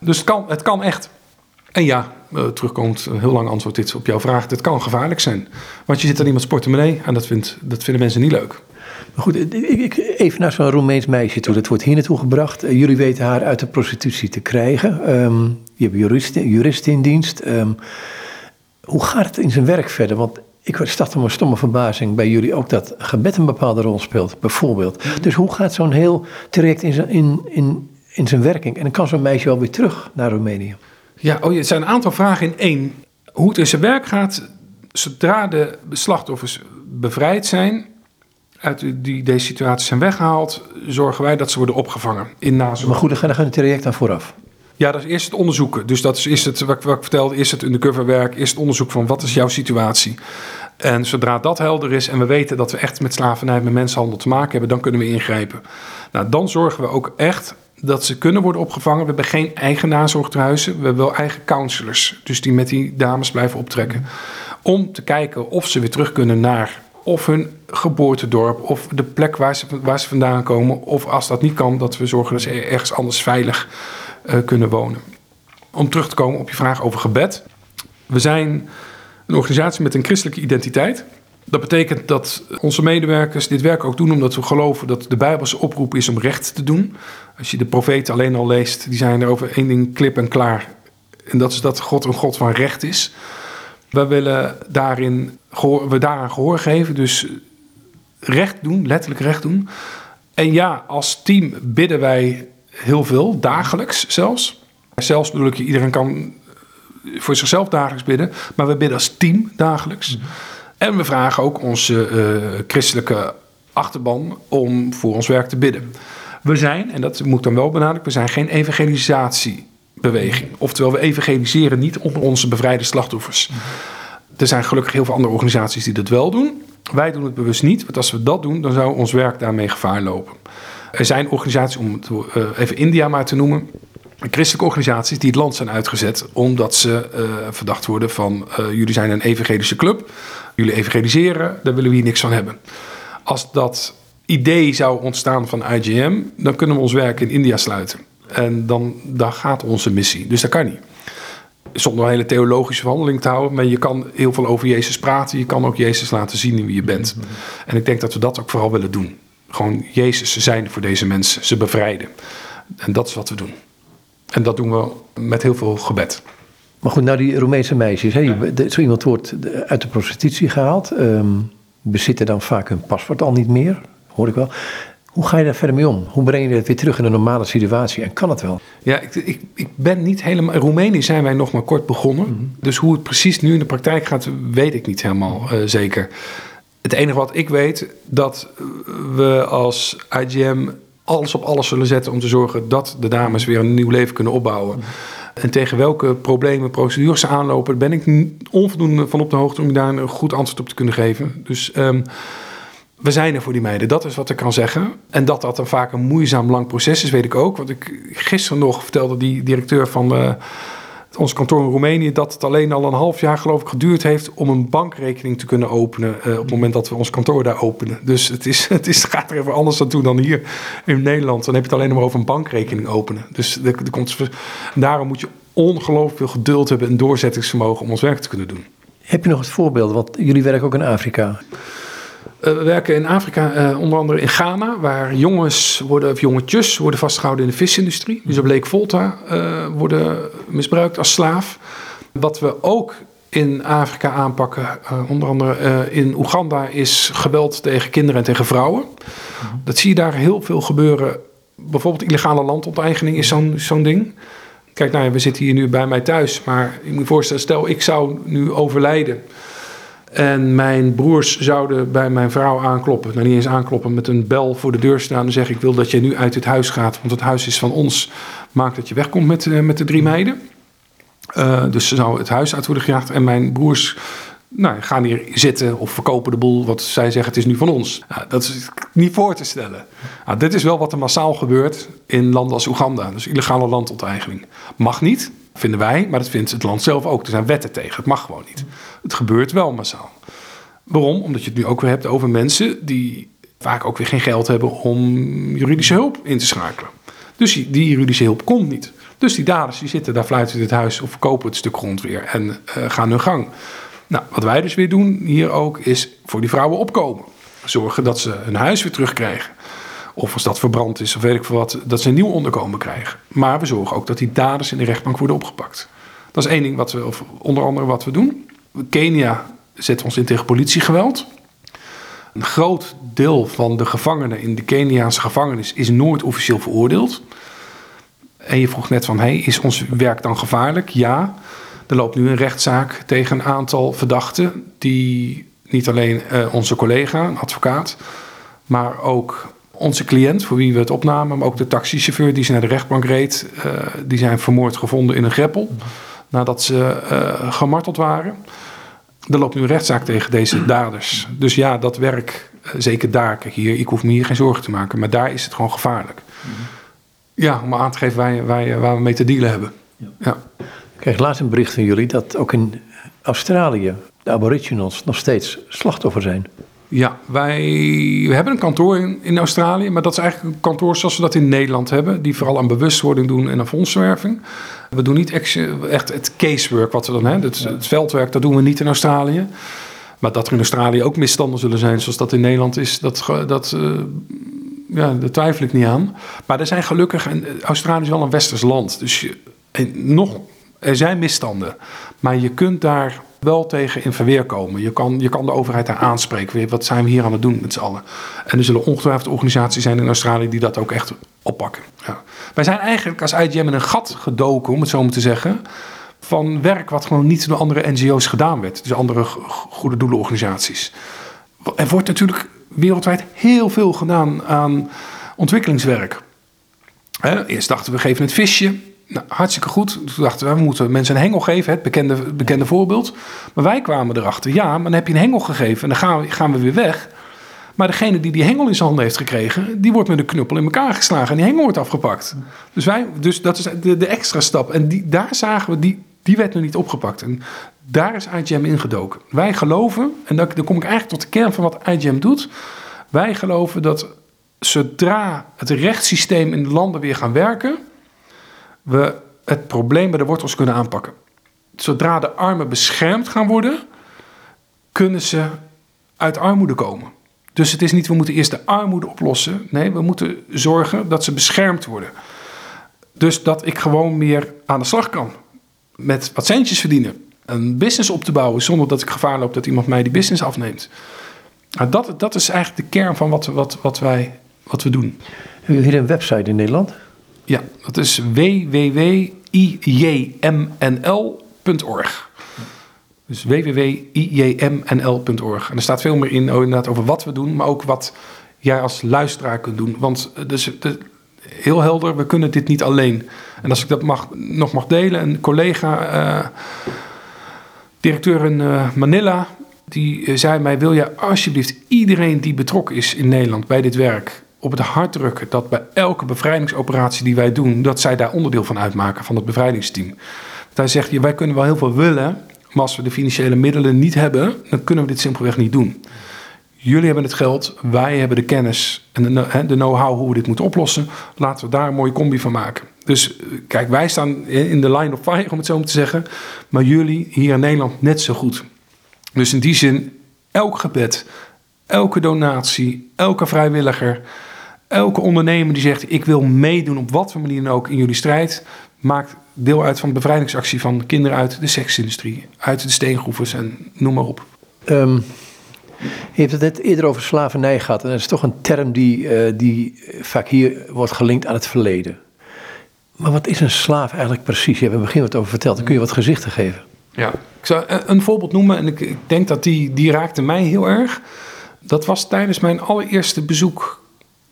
Dus het kan, het kan echt. En ja, uh, terugkomt een heel lang antwoord dit op jouw vraag. Het kan gevaarlijk zijn. Want je zit aan iemands portemonnee en dat, vindt, dat vinden mensen niet leuk. Goed, ik, even naar zo'n Roemeens meisje toe. Dat wordt hier naartoe gebracht. Uh, jullie weten haar uit de prostitutie te krijgen. Um, je hebt jurist, jurist in dienst. Um, hoe gaat het in zijn werk verder? Want ik start om een stomme verbazing bij jullie ook dat gebed een bepaalde rol speelt, bijvoorbeeld. Dus hoe gaat zo'n heel traject in zijn, in, in, in zijn werking? En dan kan zo'n meisje wel weer terug naar Roemenië. Ja, oh, het zijn een aantal vragen in één. Hoe het in zijn werk gaat, zodra de slachtoffers bevrijd zijn, uit die, deze situatie zijn weggehaald, zorgen wij dat ze worden opgevangen in nazorg. Maar goed, dan gaat het traject aan vooraf. Ja, dat is eerst het onderzoeken. Dus dat is, is het, wat, wat ik vertelde, is het undercoverwerk, is het onderzoek van wat is jouw situatie. En zodra dat helder is en we weten dat we echt met slavernij, met mensenhandel te maken hebben, dan kunnen we ingrijpen. Nou, dan zorgen we ook echt dat ze kunnen worden opgevangen. We hebben geen eigen nazorgthuizen, we hebben wel eigen counselors. Dus die met die dames blijven optrekken. Om te kijken of ze weer terug kunnen naar of hun geboortedorp of de plek waar ze, waar ze vandaan komen. Of als dat niet kan, dat we zorgen dat ze ergens anders veilig uh, kunnen wonen. Om terug te komen op je vraag over gebed. We zijn een organisatie met een christelijke identiteit. Dat betekent dat onze medewerkers dit werk ook doen omdat we geloven dat de Bijbelse oproep is om recht te doen. Als je de profeten alleen al leest, die zijn er over één ding klip en klaar. En dat is dat God een God van recht is. We willen daarin we daaraan gehoor geven, dus recht doen, letterlijk recht doen. En ja, als team bidden wij heel veel, dagelijks zelfs. Zelfs bedoel ik, iedereen kan voor zichzelf dagelijks bidden, maar we bidden als team dagelijks. En we vragen ook onze uh, christelijke achterban om voor ons werk te bidden. We zijn, en dat moet ik dan wel benadrukken, we zijn geen evangelisatiebeweging. Oftewel, we evangeliseren niet onder onze bevrijde slachtoffers. Er zijn gelukkig heel veel andere organisaties die dat wel doen. Wij doen het bewust niet, want als we dat doen, dan zou ons werk daarmee gevaar lopen. Er zijn organisaties, om het uh, even India maar te noemen, christelijke organisaties die het land zijn uitgezet omdat ze uh, verdacht worden van uh, jullie zijn een evangelische club, jullie evangeliseren, daar willen we hier niks van hebben. Als dat idee zou ontstaan van IGM, dan kunnen we ons werk in India sluiten. En dan, dan gaat onze missie. Dus dat kan niet. Zonder een hele theologische verhandeling te houden, maar je kan heel veel over Jezus praten. Je kan ook Jezus laten zien in wie je bent. En ik denk dat we dat ook vooral willen doen. Gewoon Jezus zijn voor deze mensen, ze bevrijden. En dat is wat we doen. En dat doen we met heel veel gebed. Maar goed, nou die Roemeense meisjes, hè, zo iemand wordt uit de prostitutie gehaald, um, bezitten dan vaak hun paspoort al niet meer, hoor ik wel. Hoe ga je daar verder mee om? Hoe breng je het weer terug in een normale situatie? En kan het wel? Ja, ik, ik, ik ben niet helemaal. In Roemenië zijn wij nog maar kort begonnen. Mhm. Dus hoe het precies nu in de praktijk gaat, weet ik niet helemaal uh, zeker. Het enige wat ik weet, dat we als IGM alles op alles zullen zetten om te zorgen dat de dames weer een nieuw leven kunnen opbouwen. En tegen welke problemen, procedures ze aanlopen, ben ik onvoldoende van op de hoogte om daar een goed antwoord op te kunnen geven. Dus um, we zijn er voor die meiden, dat is wat ik kan zeggen. En dat dat dan vaak een moeizaam lang proces is, weet ik ook. Want ik gisteren nog vertelde die directeur van. Uh, ons kantoor in Roemenië dat het alleen al een half jaar geloof ik geduurd heeft om een bankrekening te kunnen openen uh, op het moment dat we ons kantoor daar openen. Dus het, is, het is, gaat er even anders aan toe dan hier in Nederland. Dan heb je het alleen maar over een bankrekening openen. Dus komt, daarom moet je ongelooflijk veel geduld hebben en doorzettingsvermogen om ons werk te kunnen doen. Heb je nog het voorbeeld? Want jullie werken ook in Afrika. Uh, we werken in Afrika, uh, onder andere in Ghana, waar jongens worden, of jongetjes worden vastgehouden in de visindustrie. Dus op Lake Volta uh, worden misbruikt als slaaf. Wat we ook in Afrika aanpakken, onder andere in Oeganda, is geweld tegen kinderen en tegen vrouwen. Dat zie je daar heel veel gebeuren. Bijvoorbeeld illegale landonteigening is zo'n zo'n ding. Kijk, nou ja, we zitten hier nu bij mij thuis, maar je moet je voorstellen, stel ik zou nu overlijden En mijn broers zouden bij mijn vrouw aankloppen. Nou, niet eens aankloppen, met een bel voor de deur staan en zeggen: Ik wil dat jij nu uit dit huis gaat, want het huis is van ons. Maak dat je wegkomt met, uh, met de drie meiden. Uh, dus ze zou het huis uit worden gejaagd. En mijn broers nou, gaan hier zitten of verkopen de boel. Wat zij zeggen, het is nu van ons. Nou, dat is niet voor te stellen. Nou, dit is wel wat er massaal gebeurt in landen als Oeganda. Dus illegale landonteigening. Mag niet, vinden wij, maar dat vindt het land zelf ook. Er zijn wetten tegen, het mag gewoon niet. Het gebeurt wel massaal. Waarom? Omdat je het nu ook weer hebt over mensen die vaak ook weer geen geld hebben om juridische hulp in te schakelen. Dus die juridische hulp komt niet. Dus die daders die zitten daar fluiten in het huis of verkopen het stuk grond weer en uh, gaan hun gang. Nou, wat wij dus weer doen hier ook is voor die vrouwen opkomen. Zorgen dat ze hun huis weer terugkrijgen. Of als dat verbrand is of weet ik veel wat, dat ze een nieuw onderkomen krijgen. Maar we zorgen ook dat die daders in de rechtbank worden opgepakt. Dat is één ding wat we, of onder andere wat we doen. Kenia zet ons in tegen politiegeweld. Een groot deel van de gevangenen in de Keniaanse gevangenis is nooit officieel veroordeeld. En je vroeg net van, hey, is ons werk dan gevaarlijk? Ja, er loopt nu een rechtszaak tegen een aantal verdachten... die niet alleen uh, onze collega, een advocaat... maar ook onze cliënt, voor wie we het opnamen... maar ook de taxichauffeur die ze naar de rechtbank reed... Uh, die zijn vermoord gevonden in een greppel... nadat ze uh, gemarteld waren. Er loopt nu een rechtszaak tegen deze daders. Dus ja, dat werk, zeker daar, hier, ik hoef me hier geen zorgen te maken... maar daar is het gewoon gevaarlijk. Ja, om aan te geven waar, waar, waar we mee te dealen hebben. Ja. ja. Ik kreeg laatst een bericht van jullie dat ook in Australië de aboriginals nog steeds slachtoffer zijn. Ja, wij we hebben een kantoor in, in Australië, maar dat is eigenlijk een kantoor zoals we dat in Nederland hebben, die vooral aan bewustwording doen en aan fondswerving. We doen niet echt het casework wat we dan hebben, het, het veldwerk, dat doen we niet in Australië. Maar dat er in Australië ook misstanden zullen zijn zoals dat in Nederland is, dat, dat, uh, ja, daar twijfel ik niet aan. Maar er zijn gelukkig, en Australië is wel een westers land, dus je, nog er zijn misstanden, maar je kunt daar wel tegen in verweer komen. Je kan, je kan de overheid daar aanspreken. Wat zijn we hier aan het doen met z'n allen? En er zullen ongetwijfeld organisaties zijn in Australië die dat ook echt oppakken. Ja. Wij zijn eigenlijk als IGM in een gat gedoken, om het zo maar te zeggen, van werk wat gewoon niet door andere NGO's gedaan werd. Dus andere goede doelenorganisaties. Er wordt natuurlijk wereldwijd heel veel gedaan aan ontwikkelingswerk. Eerst dachten we geven het visje. Nou, hartstikke goed. Toen dachten we, we moeten mensen een hengel geven, het bekende, bekende voorbeeld. Maar wij kwamen erachter, ja, maar dan heb je een hengel gegeven en dan gaan we, gaan we weer weg. Maar degene die die hengel in zijn handen heeft gekregen, die wordt met een knuppel in elkaar geslagen en die hengel wordt afgepakt. Dus, wij, dus dat is de, extra stap. En die, daar zagen we, die, die werd nu niet opgepakt. En daar is IGM ingedoken. Wij geloven, en dan, dan kom ik eigenlijk tot de kern van wat IGM doet. Wij geloven dat zodra het rechtssysteem in de landen weer gaan werken we het probleem bij de wortels kunnen aanpakken. Zodra de armen beschermd gaan worden, kunnen ze uit armoede komen. Dus het is niet, we moeten eerst de armoede oplossen. Nee, we moeten zorgen dat ze beschermd worden. Dus dat ik gewoon meer aan de slag kan. Met wat centjes verdienen. Een business op te bouwen zonder dat ik gevaar loop dat iemand mij die business afneemt. Nou, dat, dat is eigenlijk de kern van wat, wat, wat, wij, wat we doen. Hebben jullie een website in Nederland? Ja, dat is www.ijmnl.org. Dus www.ijmnl.org. En er staat veel meer in oh, inderdaad over wat we doen, maar ook wat jij als luisteraar kunt doen. Want dus, heel helder, we kunnen dit niet alleen. En als ik dat mag, nog mag delen, een collega, uh, directeur in uh, Manila, die zei mij: Wil je alsjeblieft iedereen die betrokken is in Nederland bij dit werk op het hart drukken dat bij elke bevrijdingsoperatie die wij doen, dat zij daar onderdeel van uitmaken, van het bevrijdingsteam. Want hij zegt, wij kunnen wel heel veel willen, maar als we de financiële middelen niet hebben, dan kunnen we dit simpelweg niet doen. Jullie hebben het geld, wij hebben de kennis en de know-how hoe we dit moeten oplossen. Laten we daar een mooie combi van maken. Dus eh, kijk, wij staan in de line of fire, om het zo maar te zeggen. Maar jullie hier in Nederland net zo goed. Dus in die zin, elk gebed, elke donatie, elke vrijwilliger, elke ondernemer die zegt: Ik wil meedoen op wat voor manier dan ook in jullie strijd, maakt deel uit van de bevrijdingsactie van kinderen uit de seksindustrie, uit de steengroeven en noem maar op. Um, je hebt het net eerder over slavernij gehad. En dat is toch een term die, uh, die vaak hier wordt gelinkt aan het verleden. Maar wat is een slaaf eigenlijk precies? Je hebt in het begin wat over verteld. Dan kun je wat gezichten geven. Ja, ik zou een voorbeeld noemen en ik, ik denk dat die, die raakte mij heel erg. Dat was tijdens mijn allereerste bezoek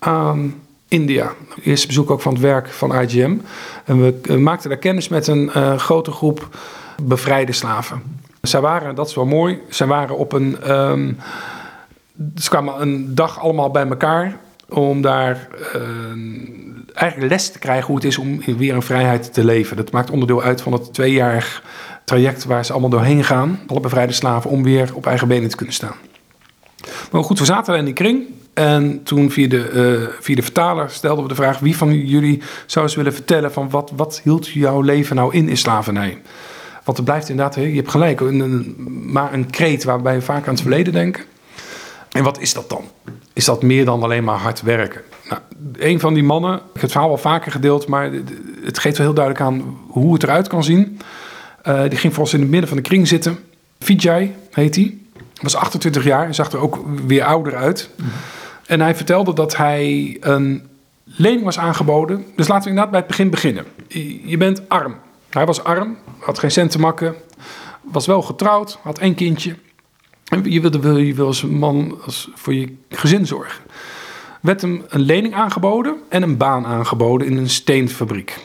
aan India. Eerste bezoek ook van het werk van IGM. En we, maakten daar kennis met een uh, grote groep bevrijde slaven. Zij waren, dat is wel mooi, zij waren op een... Um, ze kwamen een dag allemaal bij elkaar om daar uh, eigenlijk les te krijgen hoe het is om weer in vrijheid te leven. Dat maakt onderdeel uit van het tweejarig traject waar ze allemaal doorheen gaan, alle bevrijde slaven, om weer op eigen benen te kunnen staan. Maar goed, we zaten in die kring en toen via de, uh, via de vertaler stelden we de vraag: wie van jullie zou eens willen vertellen van wat, wat hield jouw leven nou in in slavernij? Want er blijft inderdaad, je hebt gelijk, een, maar een kreet waarbij we vaak aan het verleden denken. En wat is dat dan? Is dat meer dan alleen maar hard werken? Nou, een van die mannen, ik heb het verhaal wel vaker gedeeld, maar het geeft wel heel duidelijk aan hoe het eruit kan zien. Uh, die ging voor ons in het midden van de kring zitten. Vijay heet hij. Was 28 jaar en zag er ook weer ouder uit. En hij vertelde dat hij een lening was aangeboden. Dus laten we inderdaad bij het begin beginnen. Je bent arm. Hij was arm, had geen cent te makken, was wel getrouwd, had één kindje. En je wilde, je wil als man als voor je gezin zorgen. Werd hem een lening aangeboden en een baan aangeboden in een steenfabriek.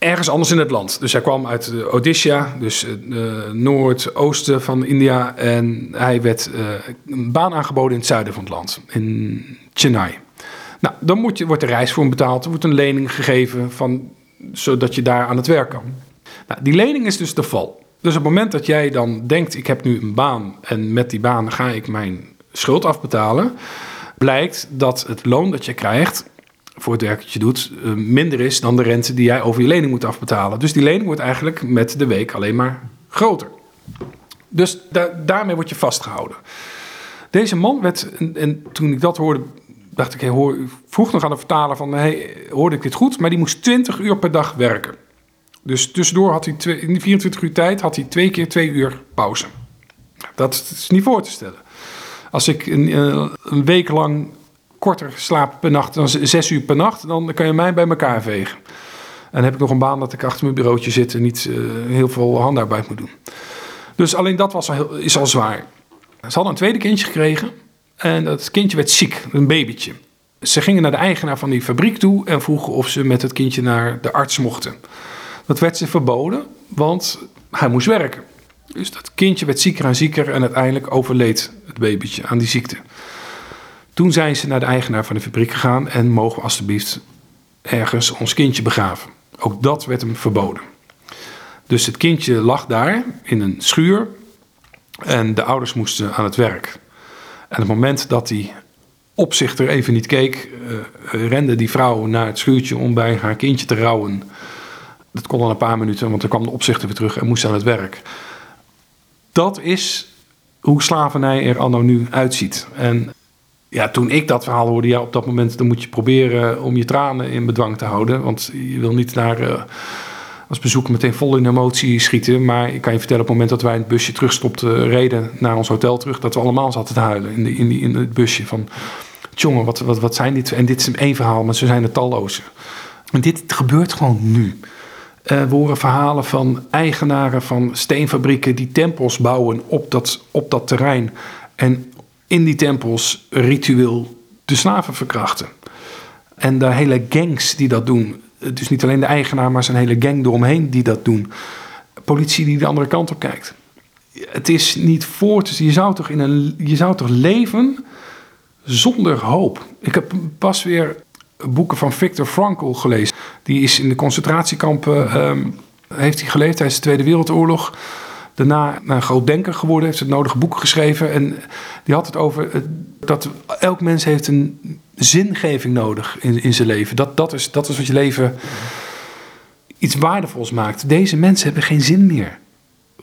Ergens anders in het land. Dus hij kwam uit Odisha, dus het uh, noordoosten van India. En hij werd een baan aangeboden in het zuiden van het land, in Chennai. Nou, dan moet je, wordt de reis voor hem betaald. Er wordt een lening gegeven van zodat je daar aan het werk kan. Nou, die lening is dus de val. Dus op het moment dat jij dan denkt, ik heb nu een baan en met die baan ga ik mijn schuld afbetalen, blijkt dat het loon dat je krijgt voor het werk dat je doet eh, minder is dan de rente die jij over je lening moet afbetalen. Dus die lening wordt eigenlijk met de week alleen maar groter. Dus daarmee word je vastgehouden. Deze man werd, en, en toen ik dat hoorde, dacht ik, hey, hoor, vroeg nog aan de vertaler van, hey, hoorde ik dit goed? Maar die moest 20 uur per dag werken. Dus tussendoor had hij twee, in die 24 uur tijd had hij twee keer twee uur pauze. Dat is niet voor te stellen. Als ik een, eh, een week lang korter slaap per nacht dan zes uur per nacht, dan kan je mij bij elkaar vegen. En heb ik nog een baan dat ik achter mijn bureautje zit en niet uh, heel veel handarbeid moet doen. Dus alleen dat was al heel, is al zwaar. Ze hadden een tweede kindje gekregen. En dat kindje werd ziek, een babytje. Ze gingen naar de eigenaar van die fabriek toe en vroegen of ze met het kindje naar de arts mochten. Dat werd ze verboden, want hij moest werken. Dus dat kindje werd zieker en zieker en uiteindelijk overleed het babytje aan die ziekte. Toen zijn ze naar de eigenaar van de fabriek gegaan en mogen we alstublieft ergens ons kindje begraven. Ook dat werd hem verboden. Dus het kindje lag daar in een schuur en de ouders moesten aan het werk. En het moment dat die opzichter even niet keek, uh, rende die vrouw naar het schuurtje om bij haar kindje te rouwen. Dat kon al een paar minuten, want er kwam de opzichter weer terug en moest aan het werk. Dat is hoe slavernij er anno nu uitziet. En ja, toen ik dat verhaal hoorde, ja, op dat moment dan moet je proberen om je tranen in bedwang te houden. Want je wil niet naar uh, als bezoek meteen vol in emotie schieten. Maar ik kan je vertellen, op het moment dat wij in het busje terugstopten, reden naar ons hotel terug, dat we allemaal zaten te huilen in, de, in, die, in het busje. Van, jongen, wat, wat, wat zijn dit? En dit is één verhaal, maar zo zijn er talloze. En dit gebeurt gewoon nu. Uh, we horen verhalen van eigenaren van steenfabrieken die tempels bouwen op dat, op dat terrein. En in die tempels ritueel de slaven verkrachten. En de hele gangs die dat doen. Dus niet alleen de eigenaar, maar zijn hele gang eromheen die dat doen. Politie die de andere kant op kijkt. Het is niet voor te. Je zou toch, in een, je zou toch leven zonder hoop. Ik heb pas weer boeken van Viktor Frankl gelezen. Die is in de concentratiekampen, um, heeft hij geleefd tijdens de Tweede Wereldoorlog. Daarna een groot denker geworden, heeft het nodige boeken geschreven. En die had het over dat elk mens heeft een zingeving nodig in, in zijn leven. Dat, dat, is, dat is wat je leven iets waardevols maakt. Deze mensen hebben geen zin meer.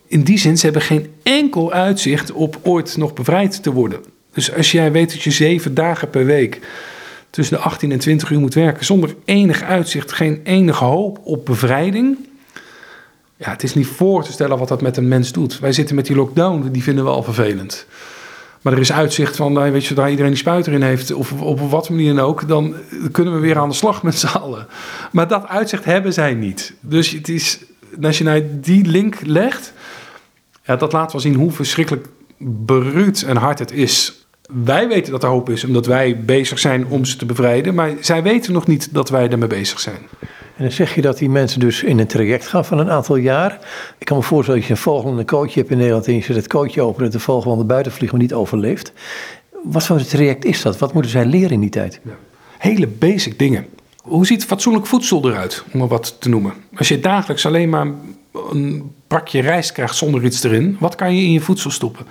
In die zin, ze hebben geen enkel uitzicht op ooit nog bevrijd te worden. Dus als jij weet dat je zeven dagen per week tussen de 18 en 20 uur moet werken, zonder enig uitzicht, geen enige hoop op bevrijding. Ja, het is niet voor te stellen wat dat met een mens doet. Wij zitten met die lockdown, die vinden we al vervelend. Maar er is uitzicht van, nou, weet je, zodra iedereen die spuit erin heeft, of op wat manier dan ook, dan kunnen we weer aan de slag met z'n allen. Maar dat uitzicht hebben zij niet. Dus het is, als je naar die link legt, ja, dat laat wel zien hoe verschrikkelijk beruut en hard het is. Wij weten dat er hoop is, omdat wij bezig zijn om ze te bevrijden. Maar zij weten nog niet dat wij ermee bezig zijn. En dan zeg je dat die mensen dus in een traject gaan van een aantal jaar. Ik kan me voorstellen dat je een volgende coach hebt in Nederland en je zet het coachje open en de volgende buiten vliegt, maar niet overleeft. Wat voor een traject is dat? Wat moeten zij leren in die tijd? Hele basic dingen. Hoe ziet fatsoenlijk voedsel eruit, om maar wat te noemen? Als je dagelijks alleen maar een pakje rijst krijgt zonder iets erin, wat kan je in je voedsel stoppen?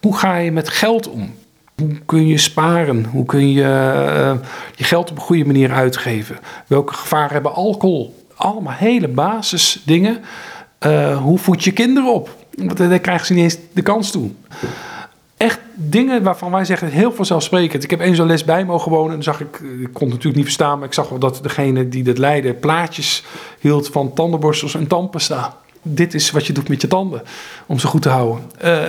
Hoe ga je met geld om? Hoe kun je sparen? Hoe kun je uh, je geld op een goede manier uitgeven? Welke gevaren hebben alcohol? Allemaal hele basisdingen. Uh, hoe voed je kinderen op? Want daar krijgen ze niet eens de kans toe. Echt dingen waarvan wij zeggen heel vanzelfsprekend. Ik heb één zo'n les bij mogen wonen. En zag ik, ik kon het natuurlijk niet verstaan, maar ik zag wel dat degene die dat leidde plaatjes hield van tandenborstels en tandpasta dit is wat je doet met je tanden om ze goed te houden.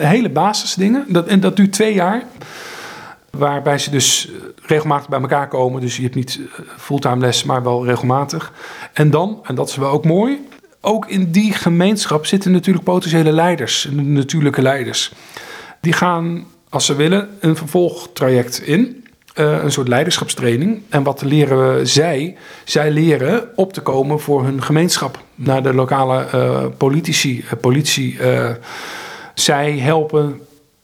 Hele basisdingen. Dat, en dat duurt twee jaar. Waarbij ze dus regelmatig bij elkaar komen. Dus je hebt niet fulltime les, maar wel regelmatig. En dan, en dat is wel ook mooi. Ook in die gemeenschap zitten natuurlijk potentiële leiders, natuurlijke leiders. Die gaan, als ze willen, een vervolgtraject in. Uh, een soort leiderschapstraining. En wat leren zij? Zij leren op te komen voor hun gemeenschap. Naar de lokale politici, politie. zij helpen,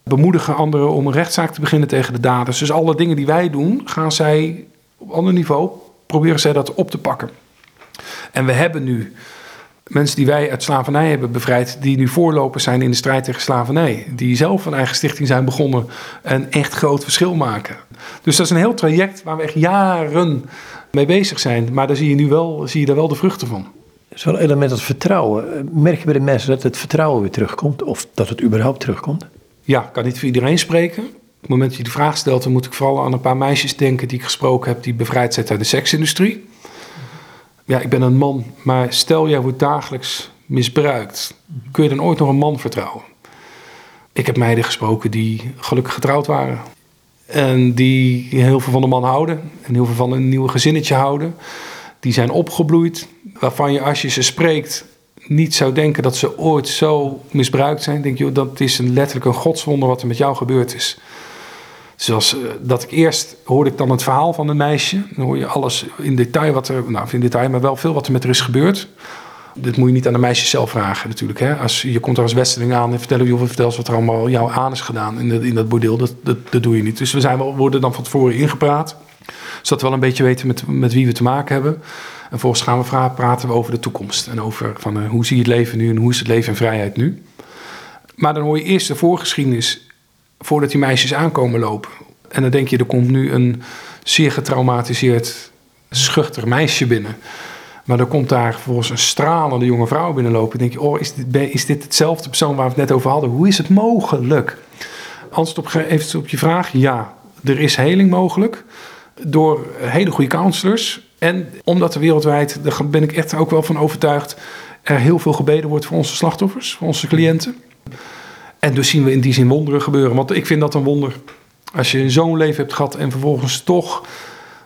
bemoedigen anderen om een rechtszaak te beginnen tegen de daders. Dus alle dingen die wij doen, gaan zij op ander niveau, proberen zij dat op te pakken. En we hebben nu mensen die wij uit slavernij hebben bevrijd, die nu voorlopers zijn in de strijd tegen slavernij. Die zelf een eigen stichting zijn begonnen en echt groot verschil maken. Dus dat is een heel traject waar we echt jaren mee bezig zijn. Maar daar zie je nu wel, zie je daar wel de vruchten van. Zo'n element als vertrouwen. Merk je bij de mensen dat het vertrouwen weer terugkomt? Of dat het überhaupt terugkomt? Ja, ik kan niet voor iedereen spreken. Op het moment dat je de vraag stelt, dan moet ik vooral aan een paar meisjes denken die ik gesproken heb, die bevrijd zijn uit de seksindustrie ja, ik ben een man, maar stel jij wordt dagelijks misbruikt, kun je dan ooit nog een man vertrouwen? Ik heb meiden gesproken die gelukkig getrouwd waren. En die heel veel van de man houden. En heel veel van een nieuwe gezinnetje houden. Die zijn opgebloeid. Waarvan je als je ze spreekt niet zou denken dat ze ooit zo misbruikt zijn. Denk je, dat is een, letterlijk een godswonder wat er met jou gebeurd is. Zoals uh, dat ik eerst hoorde ik dan het verhaal van een meisje. Dan hoor je alles in detail wat er, nou in detail, maar wel veel wat er met haar is gebeurd. Dit moet je niet aan de meisje zelf vragen natuurlijk. Hè? Als, je komt er als westerling aan en vertellen, joh, vertel wat er allemaal jou aan is gedaan in, in dat bordeel. Dat, dat, dat, doe je niet. Dus we zijn wel, worden dan van tevoren ingepraat. Zodat we wel een beetje weten met, met wie we te maken hebben. En vervolgens gaan we praten we over de toekomst. En over van, uh, hoe zie je het leven nu en hoe is het leven in vrijheid nu. Maar dan hoor je eerst de voorgeschiedenis voordat die meisjes aankomen lopen. En dan denk je, er komt nu een zeer getraumatiseerd, schuchter meisje binnen. Maar dan komt daar vervolgens een stralende jonge vrouw binnenlopen. Dan denk je, oh, is dit, is dit hetzelfde persoon waar we het net over hadden? Hoe is het mogelijk? Antwoord op, even op je vraag, ja. Er is heling mogelijk door hele goede counselors. En omdat er wereldwijd, daar ben ik echt ook wel van overtuigd... er heel veel gebeden wordt voor onze slachtoffers, voor onze cliënten. En dus zien we in die zin wonderen gebeuren. Want ik vind dat een wonder. Als je zo'n leven hebt gehad en vervolgens toch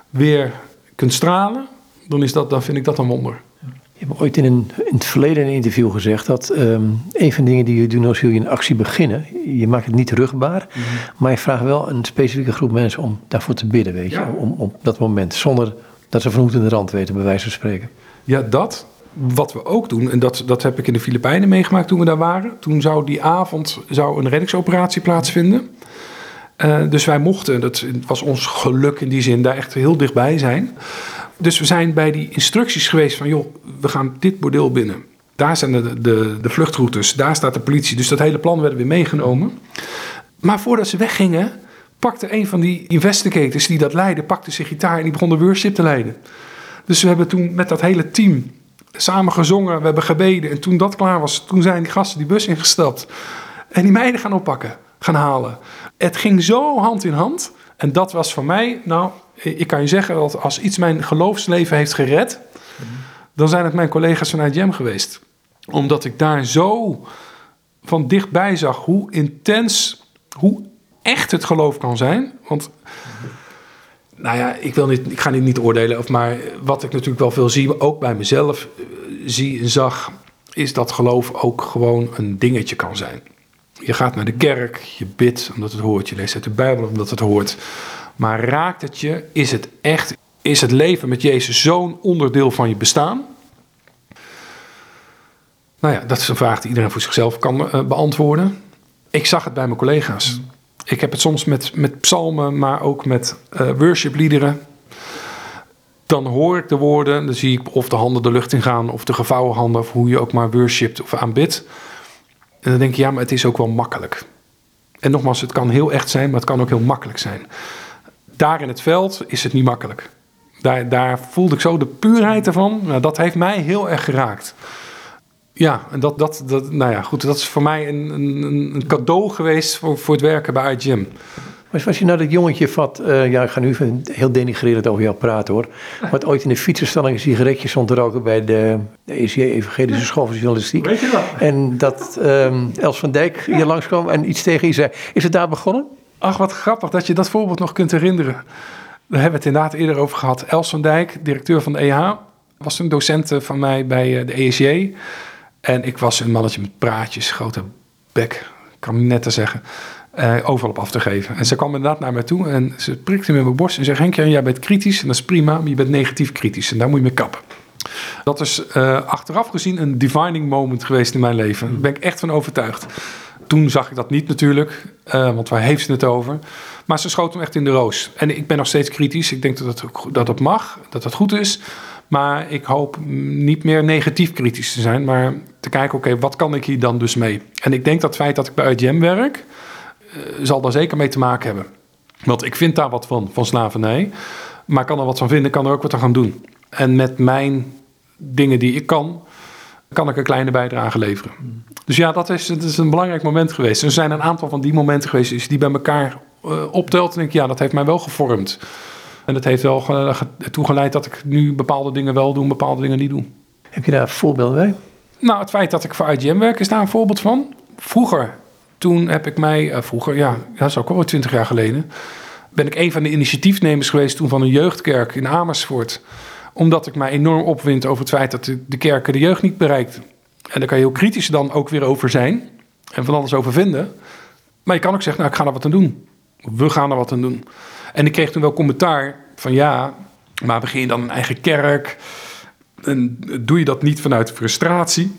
weer kunt stralen, dan, is dat, dan vind ik dat een wonder. Je hebt ooit in, een, in het verleden in een interview gezegd dat um, een van de dingen die je doet als jullie een actie beginnen, je maakt het niet rugbaar, mm -hmm. maar je vraagt wel een specifieke groep mensen om daarvoor te bidden, weet je, ja. om, op dat moment, zonder dat ze van in de rand weten, bij wijze van spreken. Ja, dat wat we ook doen, en dat, dat heb ik in de Filipijnen meegemaakt toen we daar waren. Toen zou die avond zou een reddingsoperatie plaatsvinden. Uh, dus wij mochten, dat was ons geluk in die zin, daar echt heel dichtbij zijn. Dus we zijn bij die instructies geweest van, joh, we gaan dit bordeel binnen. Daar zijn de, de, de vluchtroutes, daar staat de politie. Dus dat hele plan werd weer meegenomen. Maar voordat ze weggingen, pakte een van die investigators die dat leidde, pakte zijn gitaar en die begon de worship te leiden. Dus we hebben toen met dat hele team samen gezongen, we hebben gebeden. En toen dat klaar was, toen zijn die gasten die bus ingestapt. En die meiden gaan oppakken, gaan halen. Het ging zo hand in hand. En dat was voor mij, nou, ik kan je zeggen dat als iets mijn geloofsleven heeft gered, dan zijn het mijn collega's vanuit Jam geweest. Omdat ik daar zo van dichtbij zag hoe intens, hoe echt het geloof kan zijn. Want nou ja, ik, wil niet, ik ga niet, niet oordelen, of maar wat ik natuurlijk wel veel zie, ook bij mezelf, zie en zag is dat geloof ook gewoon een dingetje kan zijn. Je gaat naar de kerk, je bidt omdat het hoort, je leest uit de Bijbel omdat het hoort. Maar raakt het je? Is het echt? Is het leven met Jezus zo'n onderdeel van je bestaan? Nou ja, dat is een vraag die iedereen voor zichzelf kan uh, beantwoorden. Ik zag het bij mijn collega's. Ik heb het soms met, met psalmen, maar ook met uh, worshipliederen. Dan hoor ik de woorden, dan zie ik of de handen de lucht in gaan, of de gevouwen handen, of hoe je ook maar worshipt of aanbidt. En dan denk je, ja, maar het is ook wel makkelijk. En nogmaals, het kan heel echt zijn, maar het kan ook heel makkelijk zijn. Daar in het veld is het niet makkelijk. Daar, daar voelde ik zo de puurheid ervan. Nou, dat heeft mij heel erg geraakt. Ja, en dat, dat, dat, nou ja, goed, dat is voor mij een, een, een cadeau geweest voor, voor het werken bij IGM. Maar als je nou dat jongetje vat, uh, ja, ik ga nu heel denigrerend over jou praten hoor. Wat ooit in de fietsenstalling een sigaretje stond te roken bij de, de ECA, Evangelische School van Journalistiek. Weet je dat? En dat um, Els van Dijk hier langskwam en iets tegen je zei. Is het daar begonnen? Ach, wat grappig dat je dat voorbeeld nog kunt herinneren. Daar hebben we het inderdaad eerder over gehad. Els van Dijk, directeur van de EH, was een docent van mij bij eh, de ESJ. En ik was een mannetje met praatjes, grote bek, kan ik net te zeggen, uh, overal op af te geven. En ze kwam inderdaad naar mij toe en ze prikte me in mijn borst en zei: Henkje, jij bent kritisch en dat is prima, maar je bent negatief kritisch en daar moet je mee kappen. Dat is uh, achteraf gezien een defining moment geweest in mijn leven. Daar ben ik echt van overtuigd. Toen zag ik dat niet natuurlijk, uh, want waar heeft ze het over? Maar ze schoot hem echt in de roos. En ik ben nog steeds kritisch. Ik denk dat het, dat het mag, dat het goed is. Maar ik hoop niet meer negatief kritisch te zijn, maar te kijken, oké, wat kan ik hier dan dus mee? En ik denk dat het feit dat ik bij IGM werk, uh, zal daar zeker mee te maken hebben. Want ik vind daar wat van, van slavernij. Maar kan er wat van vinden, kan er ook wat aan gaan doen. En met mijn dingen die ik kan, kan ik een kleine bijdrage leveren. Dus ja, dat is, is een belangrijk moment geweest. Er zijn een aantal van die momenten geweest die bij elkaar uh, optelt. En denk ik, ja, dat heeft mij wel gevormd. En dat heeft wel ertoe geleid dat ik nu bepaalde dingen wel doe, bepaalde dingen niet doe. Heb je daar voorbeelden bij? Nou, het feit dat ik voor IGM werk is daar een voorbeeld van. Vroeger, toen heb ik mij, uh, vroeger, ja, dat is ook al twintig jaar geleden, ben ik een van de initiatiefnemers geweest toen van een jeugdkerk in Amersfoort. Omdat ik mij enorm opwind over het feit dat de, de kerken de jeugd niet bereikt. En daar kan je heel kritisch dan ook weer over zijn en van alles over vinden. Maar je kan ook zeggen, nou, ik ga er wat aan doen. We gaan er wat aan doen. En ik kreeg toen wel commentaar van ja, maar begin je dan een eigen kerk? En doe je dat niet vanuit frustratie?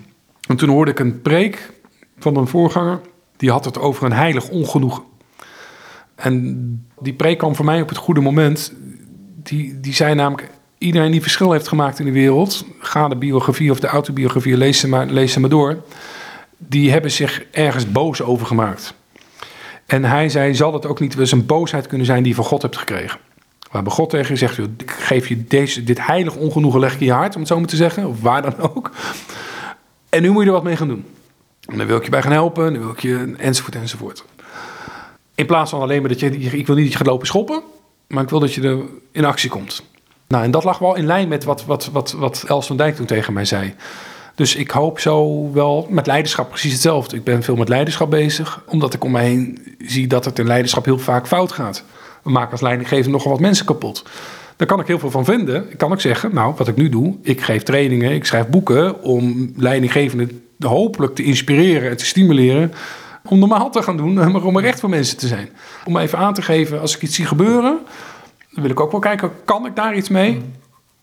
En toen hoorde ik een preek van een voorganger, die had het over een heilig ongenoegen. En die preek kwam voor mij op het goede moment. Die, die zei namelijk, iedereen die verschil heeft gemaakt in de wereld, ga de biografie of de autobiografie, lees ze maar, lees ze maar door, die hebben zich ergens boos over gemaakt. En hij zei, zal het ook niet eens een boosheid kunnen zijn die je van God hebt gekregen? Waar God tegen je zegt, ik geef je deze, dit heilig ongenoegen leg ik in je hart, om het zo maar te zeggen, of waar dan ook. En nu moet je er wat mee gaan doen. En dan wil ik je bij gaan helpen, dan wil ik je, enzovoort, enzovoort. In plaats van alleen maar dat je, ik wil niet dat je gaat lopen schoppen, maar ik wil dat je er in actie komt. Nou, en dat lag wel in lijn met wat, wat, wat, wat Els van Dijk toen tegen mij zei. Dus ik hoop zo wel met leiderschap precies hetzelfde. Ik ben veel met leiderschap bezig, omdat ik om mij heen zie dat het in leiderschap heel vaak fout gaat. We maken als leidinggever nogal wat mensen kapot. Daar kan ik heel veel van vinden. Ik kan ook zeggen, nou, wat ik nu doe, ik geef trainingen, ik schrijf boeken om leidinggevenden hopelijk te inspireren en te stimuleren om normaal te gaan doen, maar om er echt voor mensen te zijn. Om even aan te geven, als ik iets zie gebeuren, dan wil ik ook wel kijken, kan ik daar iets mee?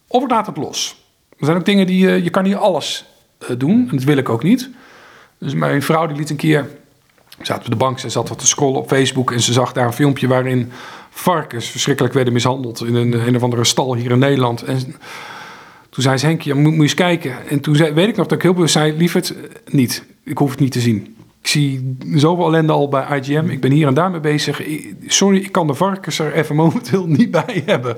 Of ik laat het los. Er zijn ook dingen die je, je kan niet alles uh, doen. En dat wil ik ook niet. Dus mijn vrouw die liet een keer... Zaten op de bank, ze zat wat te scrollen op Facebook... en ze zag daar een filmpje waarin varkens verschrikkelijk werden mishandeld... in een, een of andere stal hier in Nederland. En toen zei ze, Henk, je moet, eens kijken. En toen zei, weet ik nog dat ik heel bewust zei... lieverd, niet. Ik hoef het niet te zien. Ik zie zoveel ellende al bij IGM. Ik ben hier en daar mee bezig. Sorry, ik kan de varkens er even momenteel niet bij hebben.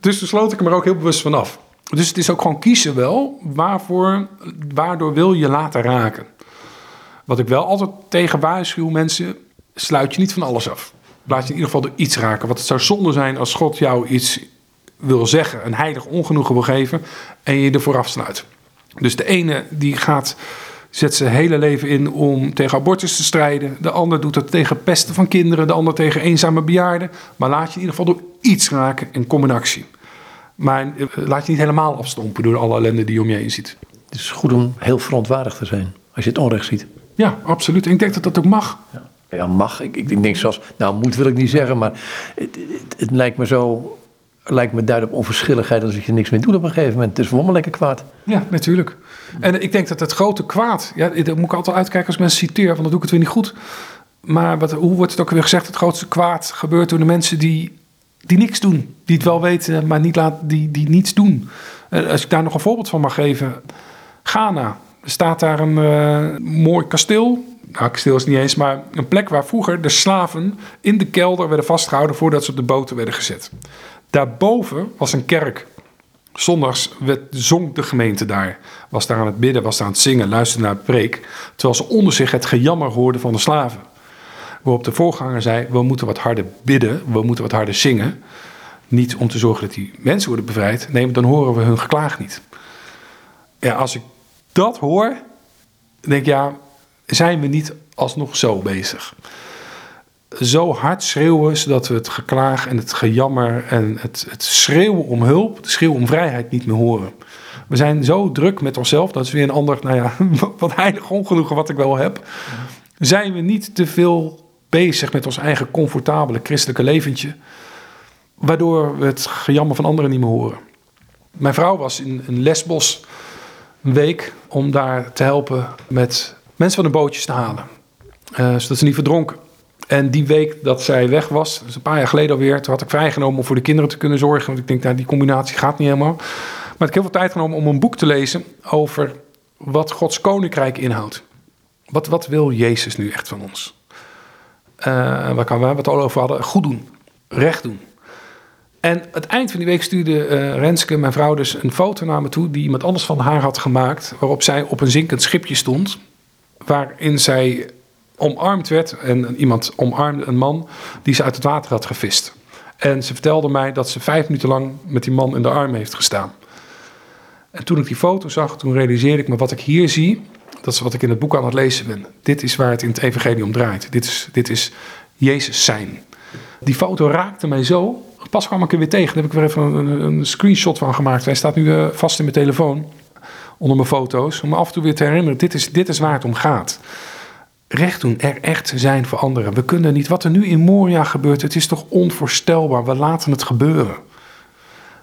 Dus toen sloot ik hem er ook heel bewust van af. Dus het is ook gewoon kiezen wel waarvoor, waardoor wil je laten raken. Wat ik wel altijd tegen waarschuw mensen, sluit je niet van alles af. Laat je in ieder geval door iets raken. Want het zou zonde zijn als God jou iets wil zeggen, een heilig ongenoegen wil geven en je ervoor afsluit. Dus de ene die gaat, zet zijn hele leven in om tegen abortus te strijden. De ander doet het tegen pesten van kinderen, de ander tegen eenzame bejaarden. Maar laat je in ieder geval door iets raken en kom in actie. Maar eh, laat je niet helemaal afstompen door alle ellende die je om je heen ziet. Het is goed om heel verontwaardigd te zijn als je het onrecht ziet. Ja, absoluut. En ik denk dat dat ook mag. Ja, ja mag. Ik, ik denk zoals, nou moet wil ik niet zeggen, maar het, het, lijkt me zo lijkt me duidelijk onverschilligheid als je niks meer doet op een gegeven moment. Het is wel lekker kwaad. Ja, natuurlijk. En ik denk dat het grote kwaad, ja, daar moet ik altijd uitkijken als mensen citeer, want dan doe ik het weer niet goed. Maar wat, hoe wordt het ook weer gezegd? Het grootste kwaad gebeurt door de mensen die, die niks doen. Die het wel weten, maar niet laat, die, die niets doen. Als ik daar nog een voorbeeld van mag geven. Ghana. Er staat daar een uh, mooi kasteel. Nou, kasteel is niet eens, maar een plek waar vroeger de slaven in de kelder werden vastgehouden voordat ze op de boten werden gezet. Daarboven was een kerk. Zondags werd, zong de gemeente daar. Was daar aan het bidden, was daar aan het zingen, luisterde naar de preek. Terwijl ze onder zich het gejammer hoorden van de slaven. Waarop de voorganger zei: We moeten wat harder bidden, we moeten wat harder zingen. Niet om te zorgen dat die mensen worden bevrijd. Nee, dan horen we hun geklaag niet. Ja, als ik dat hoor, denk ik ja, zijn we niet alsnog zo bezig? Zo hard schreeuwen zodat we het geklaag en het gejammer en het, het schreeuwen om hulp, het schreeuwen om vrijheid niet meer horen. We zijn zo druk met onszelf, dat is weer een ander, nou ja, wat heilig ongenoegen wat ik wel heb. Zijn we niet te veel bezig met ons eigen comfortabele christelijke leventje, waardoor we het gejammer van anderen niet meer horen. Mijn vrouw was in, een Lesbos een week om daar te helpen met mensen van de bootjes te halen, uh, zodat ze niet verdronken. En die week dat zij weg was, dus een paar jaar geleden alweer, toen had ik vrijgenomen om voor de kinderen te kunnen zorgen. Want ik denk, nou, die combinatie gaat niet helemaal. Maar ik heb heel veel tijd genomen om een boek te lezen over wat Gods koninkrijk inhoudt. Wat, wat wil Jezus nu echt van ons? Uh, waar kan we het al over hadden? Goed doen, recht doen. En het eind van die week stuurde uh, Renske, mijn vrouw, dus een foto naar me toe die iemand anders van haar had gemaakt. Waarop zij op een zinkend schipje stond. Waarin zij omarmd werd en iemand omarmde een man die ze uit het water had gevist. En ze vertelde mij dat ze vijf minuten lang met die man in de arm heeft gestaan. En toen ik die foto zag, toen realiseerde ik me wat ik hier zie. Dat is wat ik in het boek aan het lezen ben. Dit is waar het in het evangelie om draait. Dit is, dit is Jezus zijn. Die foto raakte mij zo. Pas kwam ik er weer tegen. Daar heb ik weer even een, een screenshot van gemaakt. Hij staat nu uh, vast in mijn telefoon. Onder mijn foto's. Om me af en toe weer te herinneren. Dit is, dit is waar het om gaat. Recht doen, er echt zijn voor anderen. We kunnen niet. Wat er nu in Moria gebeurt, het is toch onvoorstelbaar. We laten het gebeuren.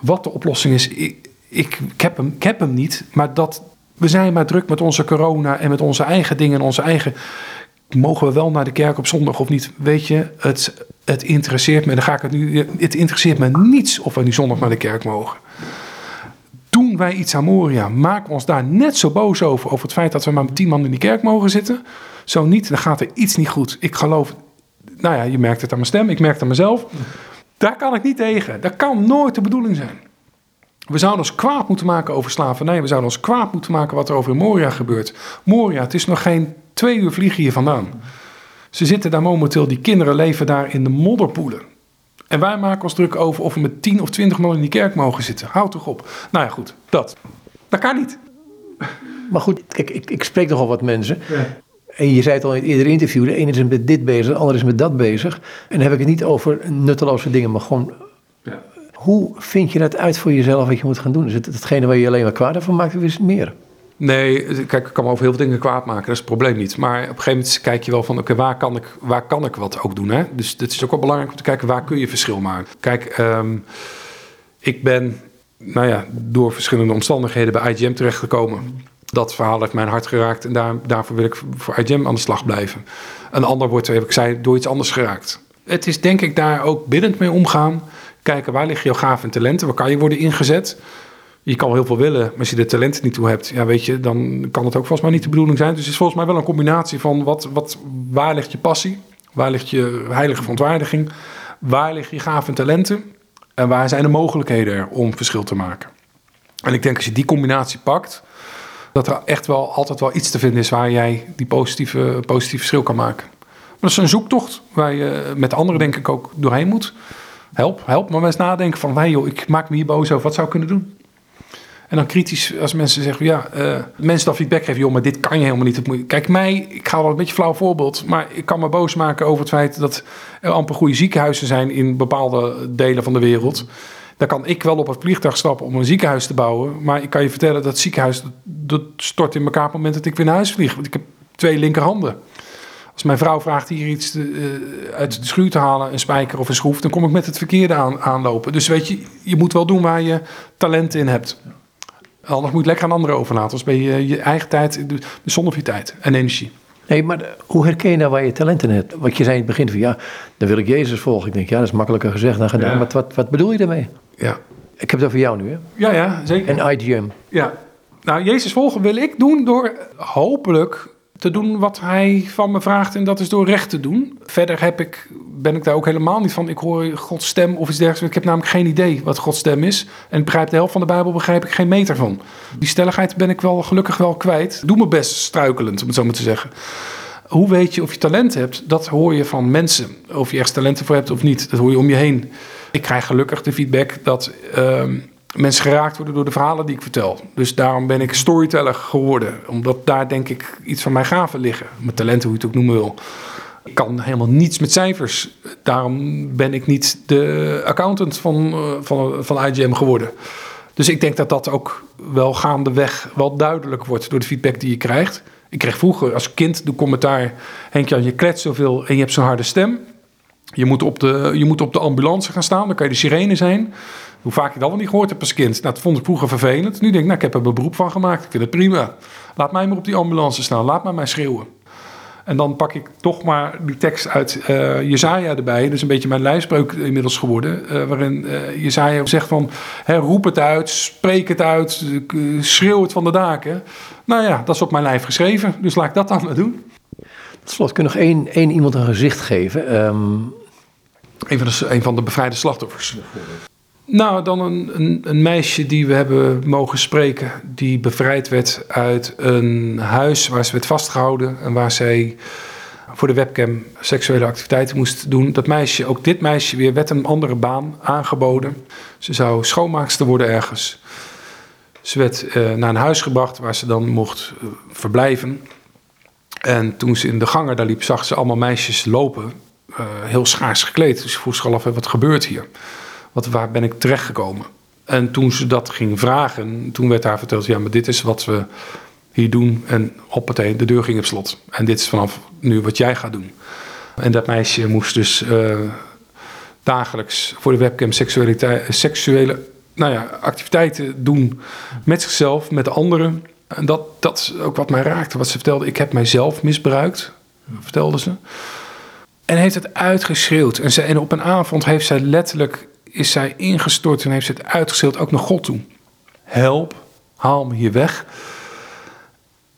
Wat de oplossing is, ik, ik, heb, hem, ik heb hem niet. Maar dat, we zijn maar druk met onze corona en met onze eigen dingen en onze eigen. Mogen we wel naar de kerk op zondag of niet? Weet je, het, het interesseert me. Dan ga ik het nu. Het interesseert me niets of we nu zondag naar de kerk mogen. Wij iets aan Moria? Maken we ons daar net zo boos over? Over het feit dat we maar met tien man in die kerk mogen zitten? Zo niet, dan gaat er iets niet goed. Ik geloof. Nou ja, je merkt het aan mijn stem, ik merk het aan mezelf. Daar kan ik niet tegen. Dat kan nooit de bedoeling zijn. We zouden ons kwaad moeten maken over slavernij. We zouden ons kwaad moeten maken wat er over in Moria gebeurt. Moria, het is nog geen twee uur vliegen hier vandaan. Ze zitten daar momenteel, die kinderen leven daar in de modderpoelen. En wij maken ons druk over of we met 10 of 20 man in die kerk mogen zitten. Houd toch op. Nou ja, goed, dat. Dat kan niet. Maar goed, kijk, ik, ik spreek nogal wat mensen. Ja. En je zei het al in het eerdere interview, de ene is met dit bezig, de andere is met dat bezig. En dan heb ik het niet over nutteloze dingen, maar gewoon ja. Hoe vind je dat uit voor jezelf wat je moet gaan doen? Is het hetgene waar je alleen maar kwaad van maakt of is het meer? Nee, kijk, ik kan me over heel veel dingen kwaad maken, dat is het probleem niet. Maar op een gegeven moment kijk je wel van, oké, waar, kan ik, waar kan ik wat ook doen? Hè? Dus het is ook wel belangrijk om te kijken, waar kun je verschil maken? Kijk, um, ik ben, nou ja, door verschillende omstandigheden bij IGM terechtgekomen. Dat verhaal heeft mijn hart geraakt en daar, daarvoor wil ik voor IGM aan de slag blijven. Een ander wordt, heb ik zei, door iets anders geraakt. Het is denk ik daar ook biddend mee omgaan kijken waar liggen jouw gaven en talenten, waar kan je worden ingezet. Je kan wel heel veel willen, maar als je de talenten niet toe hebt, ja, weet je, dan kan het ook volgens mij niet de bedoeling zijn. Dus het is volgens mij wel een combinatie van wat, wat, waar ligt je passie, waar ligt je heilige verontwaardiging, waar liggen je gaven en talenten en waar zijn de mogelijkheden er om verschil te maken. En ik denk als je die combinatie pakt, dat er echt wel altijd wel iets te vinden is waar jij die positieve, positieve verschil kan maken. Maar dat is een zoektocht waar je met anderen denk ik ook doorheen moet help, help maar eens nadenken van, hey joh, ik maak me hier boos over, wat zou ik kunnen doen? En dan kritisch, als mensen zeggen, ja, uh, mensen dan feedback geven, joh, maar dit kan je helemaal niet. Kijk, mij, ik ga wel een beetje flauw voorbeeld, maar ik kan me boos maken over het feit dat er amper goede ziekenhuizen zijn in bepaalde delen van de wereld. Dan kan ik wel op het vliegtuig stappen om een ziekenhuis te bouwen. Maar ik kan je vertellen dat ziekenhuis dat, stort in elkaar op het moment dat ik weer naar huis vlieg. Want ik heb twee linkerhanden. Als mijn vrouw vraagt hier iets te, uh, uit de schuur te halen, een spijker of een schroef, dan kom ik met het verkeerde aan, aanlopen. Dus weet je, je moet wel doen waar je talent in hebt. Anders moet je lekker aan anderen overlaten. Anders ben je je eigen tijd, zonder je tijd en energie. Nee, maar hoe herken je nou waar je talenten hebt? Wat je zei in het begin van ja, dan wil ik Jezus volgen. Ik denk ja, dat is makkelijker gezegd dan gedaan. Wat, wat, wat bedoel je daarmee? Ja. Ik heb het over jou nu, hè? Ja, ja, zeker. En IGM. Ja. Nou, Jezus volgen wil ik doen door hopelijk te doen wat hij van me vraagt en dat is door recht te doen. Verder heb ik, ben ik daar ook helemaal niet van. Ik hoor Gods stem of iets dergelijks. Ik heb namelijk geen idee wat Gods stem is. En ik begrijp de helft van de Bijbel begrijp ik geen meter van. Die stelligheid ben ik wel gelukkig wel kwijt. Doe me best struikelend, om het zo maar te zeggen. Hoe weet je of je talent hebt? Dat hoor je van mensen. Of je echt talenten voor hebt of niet. Dat hoor je om je heen. Ik krijg gelukkig de feedback dat... Uh, mensen geraakt worden door de verhalen die ik vertel. Dus daarom ben ik storyteller geworden. Omdat daar denk ik iets van mijn gaven liggen. Mijn talenten, hoe je het ook noemen wil. Ik kan helemaal niets met cijfers. Daarom ben ik niet de accountant van, eh, van, van IGM geworden. Dus ik denk dat dat ook wel gaandeweg wel duidelijk wordt door de feedback die je krijgt. Ik kreeg vroeger als kind de commentaar: Henk-Jan, je klets zoveel en je hebt zo'n harde stem. Je moet, op de, je moet op de ambulance gaan staan, dan kan je de sirene zijn. Hoe vaak je dat wel niet gehoord hebt als kind. Nou, dat vond ik vroeger vervelend. Nu denk ik, nou, ik heb er een beroep van gemaakt. Ik vind het prima. Laat mij maar op die ambulance staan. Laat maar mij schreeuwen. En dan pak ik toch maar die tekst uit uh, Jezaja erbij. Dat is een beetje mijn lijfspreuk inmiddels geworden. Uh, waarin uh, Jezaja zegt van, hè, roep het uit, spreek het uit, schreeuw het van de daken. Nou ja, dat is op mijn lijf geschreven. Dus laat ik dat dan maar doen. Tot slot, kun je nog één, één iemand een gezicht geven? Um... Een, van de, een van de bevrijde slachtoffers. Nou, dan een, een, een, meisje die we hebben mogen spreken, die bevrijd werd uit een huis waar ze werd vastgehouden en waar zij voor de webcam seksuele activiteiten moest doen. Dat meisje, ook dit meisje weer, werd een andere baan aangeboden. Ze zou schoonmaakster worden ergens. Ze werd uh, naar een huis gebracht waar ze dan mocht uh, verblijven. En toen ze in de gangen daar liep, zag ze allemaal meisjes lopen, uh, heel schaars gekleed. Dus ze vroeg zich al af, wat gebeurt hier? Wat, waar ben ik terechtgekomen? En toen ze dat ging vragen, toen werd haar verteld: ja, maar dit is wat we hier doen. En hoppatee, de deur ging op slot. En dit is vanaf nu wat jij gaat doen. En dat meisje moest dus uh, dagelijks voor de webcam seksuele nou ja, activiteiten doen met zichzelf, met de anderen. En dat, dat is ook wat mij raakte. Wat ze vertelde: ik heb mijzelf misbruikt, vertelde ze. En heeft het uitgeschreeuwd. En, ze, en op een avond heeft zij letterlijk is zij ingestort en heeft ze het uitgesteld ook naar God toe. Help, haal me hier weg.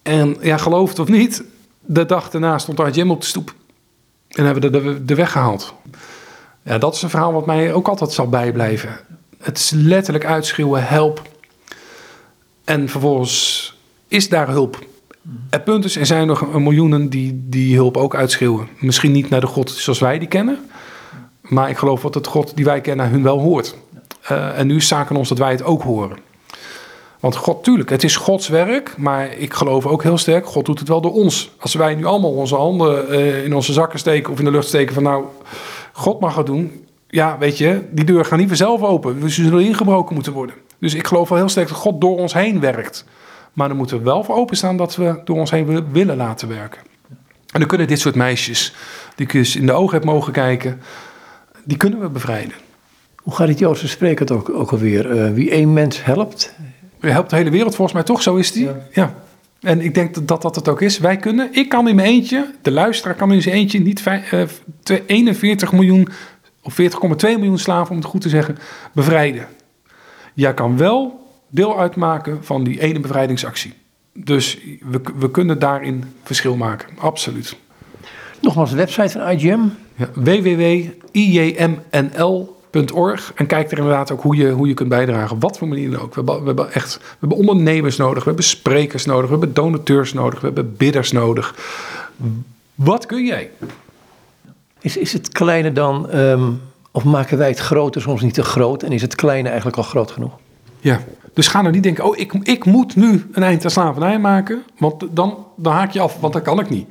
En ja, geloof het of niet, de dag daarna stond Jim op de stoep. En hebben we de, de weg gehaald. Ja, dat is een verhaal wat mij ook altijd zal bijblijven. Het is letterlijk uitschreeuwen, help. En vervolgens is daar hulp. Het punt is, er zijn nog miljoenen die die hulp ook uitschreeuwen. Misschien niet naar de God zoals wij die kennen. Maar ik geloof dat het God die wij kennen hun wel hoort. Uh, en nu is zaken ons dat wij het ook horen. Want God, tuurlijk, het is Gods werk, maar ik geloof ook heel sterk, God doet het wel door ons. Als wij nu allemaal onze handen uh, in onze zakken steken of in de lucht steken van nou, God mag het doen. Ja, weet je, die deur gaat niet vanzelf open. We zullen ingebroken moeten worden. Dus ik geloof wel heel sterk dat God door ons heen werkt. Maar dan moeten we wel voor openstaan dat we door ons heen willen laten werken. En dan kunnen dit soort meisjes, die ik eens in de ogen heb mogen kijken, die kunnen we bevrijden. Hoe gaat het Joodse spreker ook, ook alweer? Uh, wie één mens helpt? Je helpt de hele wereld volgens mij toch, zo is die. Ja. ja. En ik denk dat, dat dat het ook is. Wij kunnen, ik kan in mijn eentje, de luisteraar kan in zijn eentje niet uh, 41 miljoen of 40,2 miljoen slaven, om het goed te zeggen, bevrijden. Jij kan wel deel uitmaken van die ene bevrijdingsactie. Dus we, we kunnen daarin verschil maken, absoluut. Nogmaals, de website van IGM? Ja, www.ijmnl.org. En kijk er inderdaad ook hoe je, hoe je kunt bijdragen. Wat voor manier dan ook. We hebben, we hebben echt we hebben ondernemers nodig. We hebben sprekers nodig. We hebben donateurs nodig. We hebben bidders nodig. Wat kun jij? Is, is het kleine dan, um, of maken wij het groter soms niet te groot? En is het kleine eigenlijk al groot genoeg? Ja, dus ga nou niet denken, oh, ik, ik moet nu een eind aan slavernij maken. Want dan, dan haak je af, want dat kan ik niet.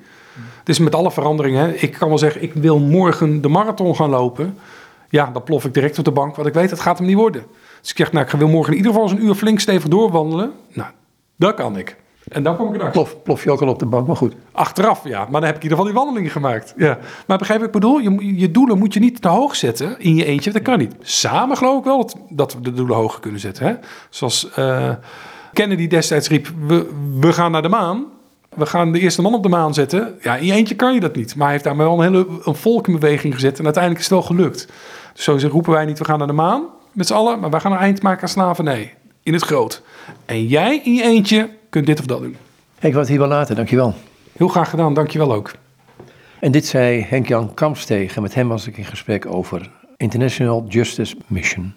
Is met alle veranderingen. Ik kan wel zeggen, ik wil morgen de marathon gaan lopen. Ja, dan plof ik direct op de bank, want ik weet, het gaat hem niet worden. Dus ik zeg, nou, ik wil morgen in ieder geval eens een uur flink stevig doorwandelen. Nou, dat kan ik. En dan kom ik erachter. Plof, plof je ook al op de bank, maar goed. Achteraf, ja. Maar dan heb ik in ieder geval die wandelingen gemaakt. Ja. Maar begrijp ik bedoel? Je, je doelen moet je niet te hoog zetten in je eentje. Dat kan niet. Samen geloof ik wel dat, dat we de doelen hoger kunnen zetten. Hè? Zoals uh, Kennedy destijds riep, we, we gaan naar de maan. We gaan de eerste man op de maan zetten. Ja, in je eentje kan je dat niet. Maar hij heeft daar wel een hele een volk in beweging gezet. En uiteindelijk is het wel gelukt. Dus zo roepen wij niet, we gaan naar de maan met z'n allen. Maar wij gaan een eind maken aan slavernij. In het groot. En jij in je eentje kunt dit of dat doen. Ik wou het hier wel laten, dankjewel. Heel graag gedaan, dankjewel ook. En dit zei Henk-Jan Kamstegen. Met hem was ik in gesprek over International Justice Mission.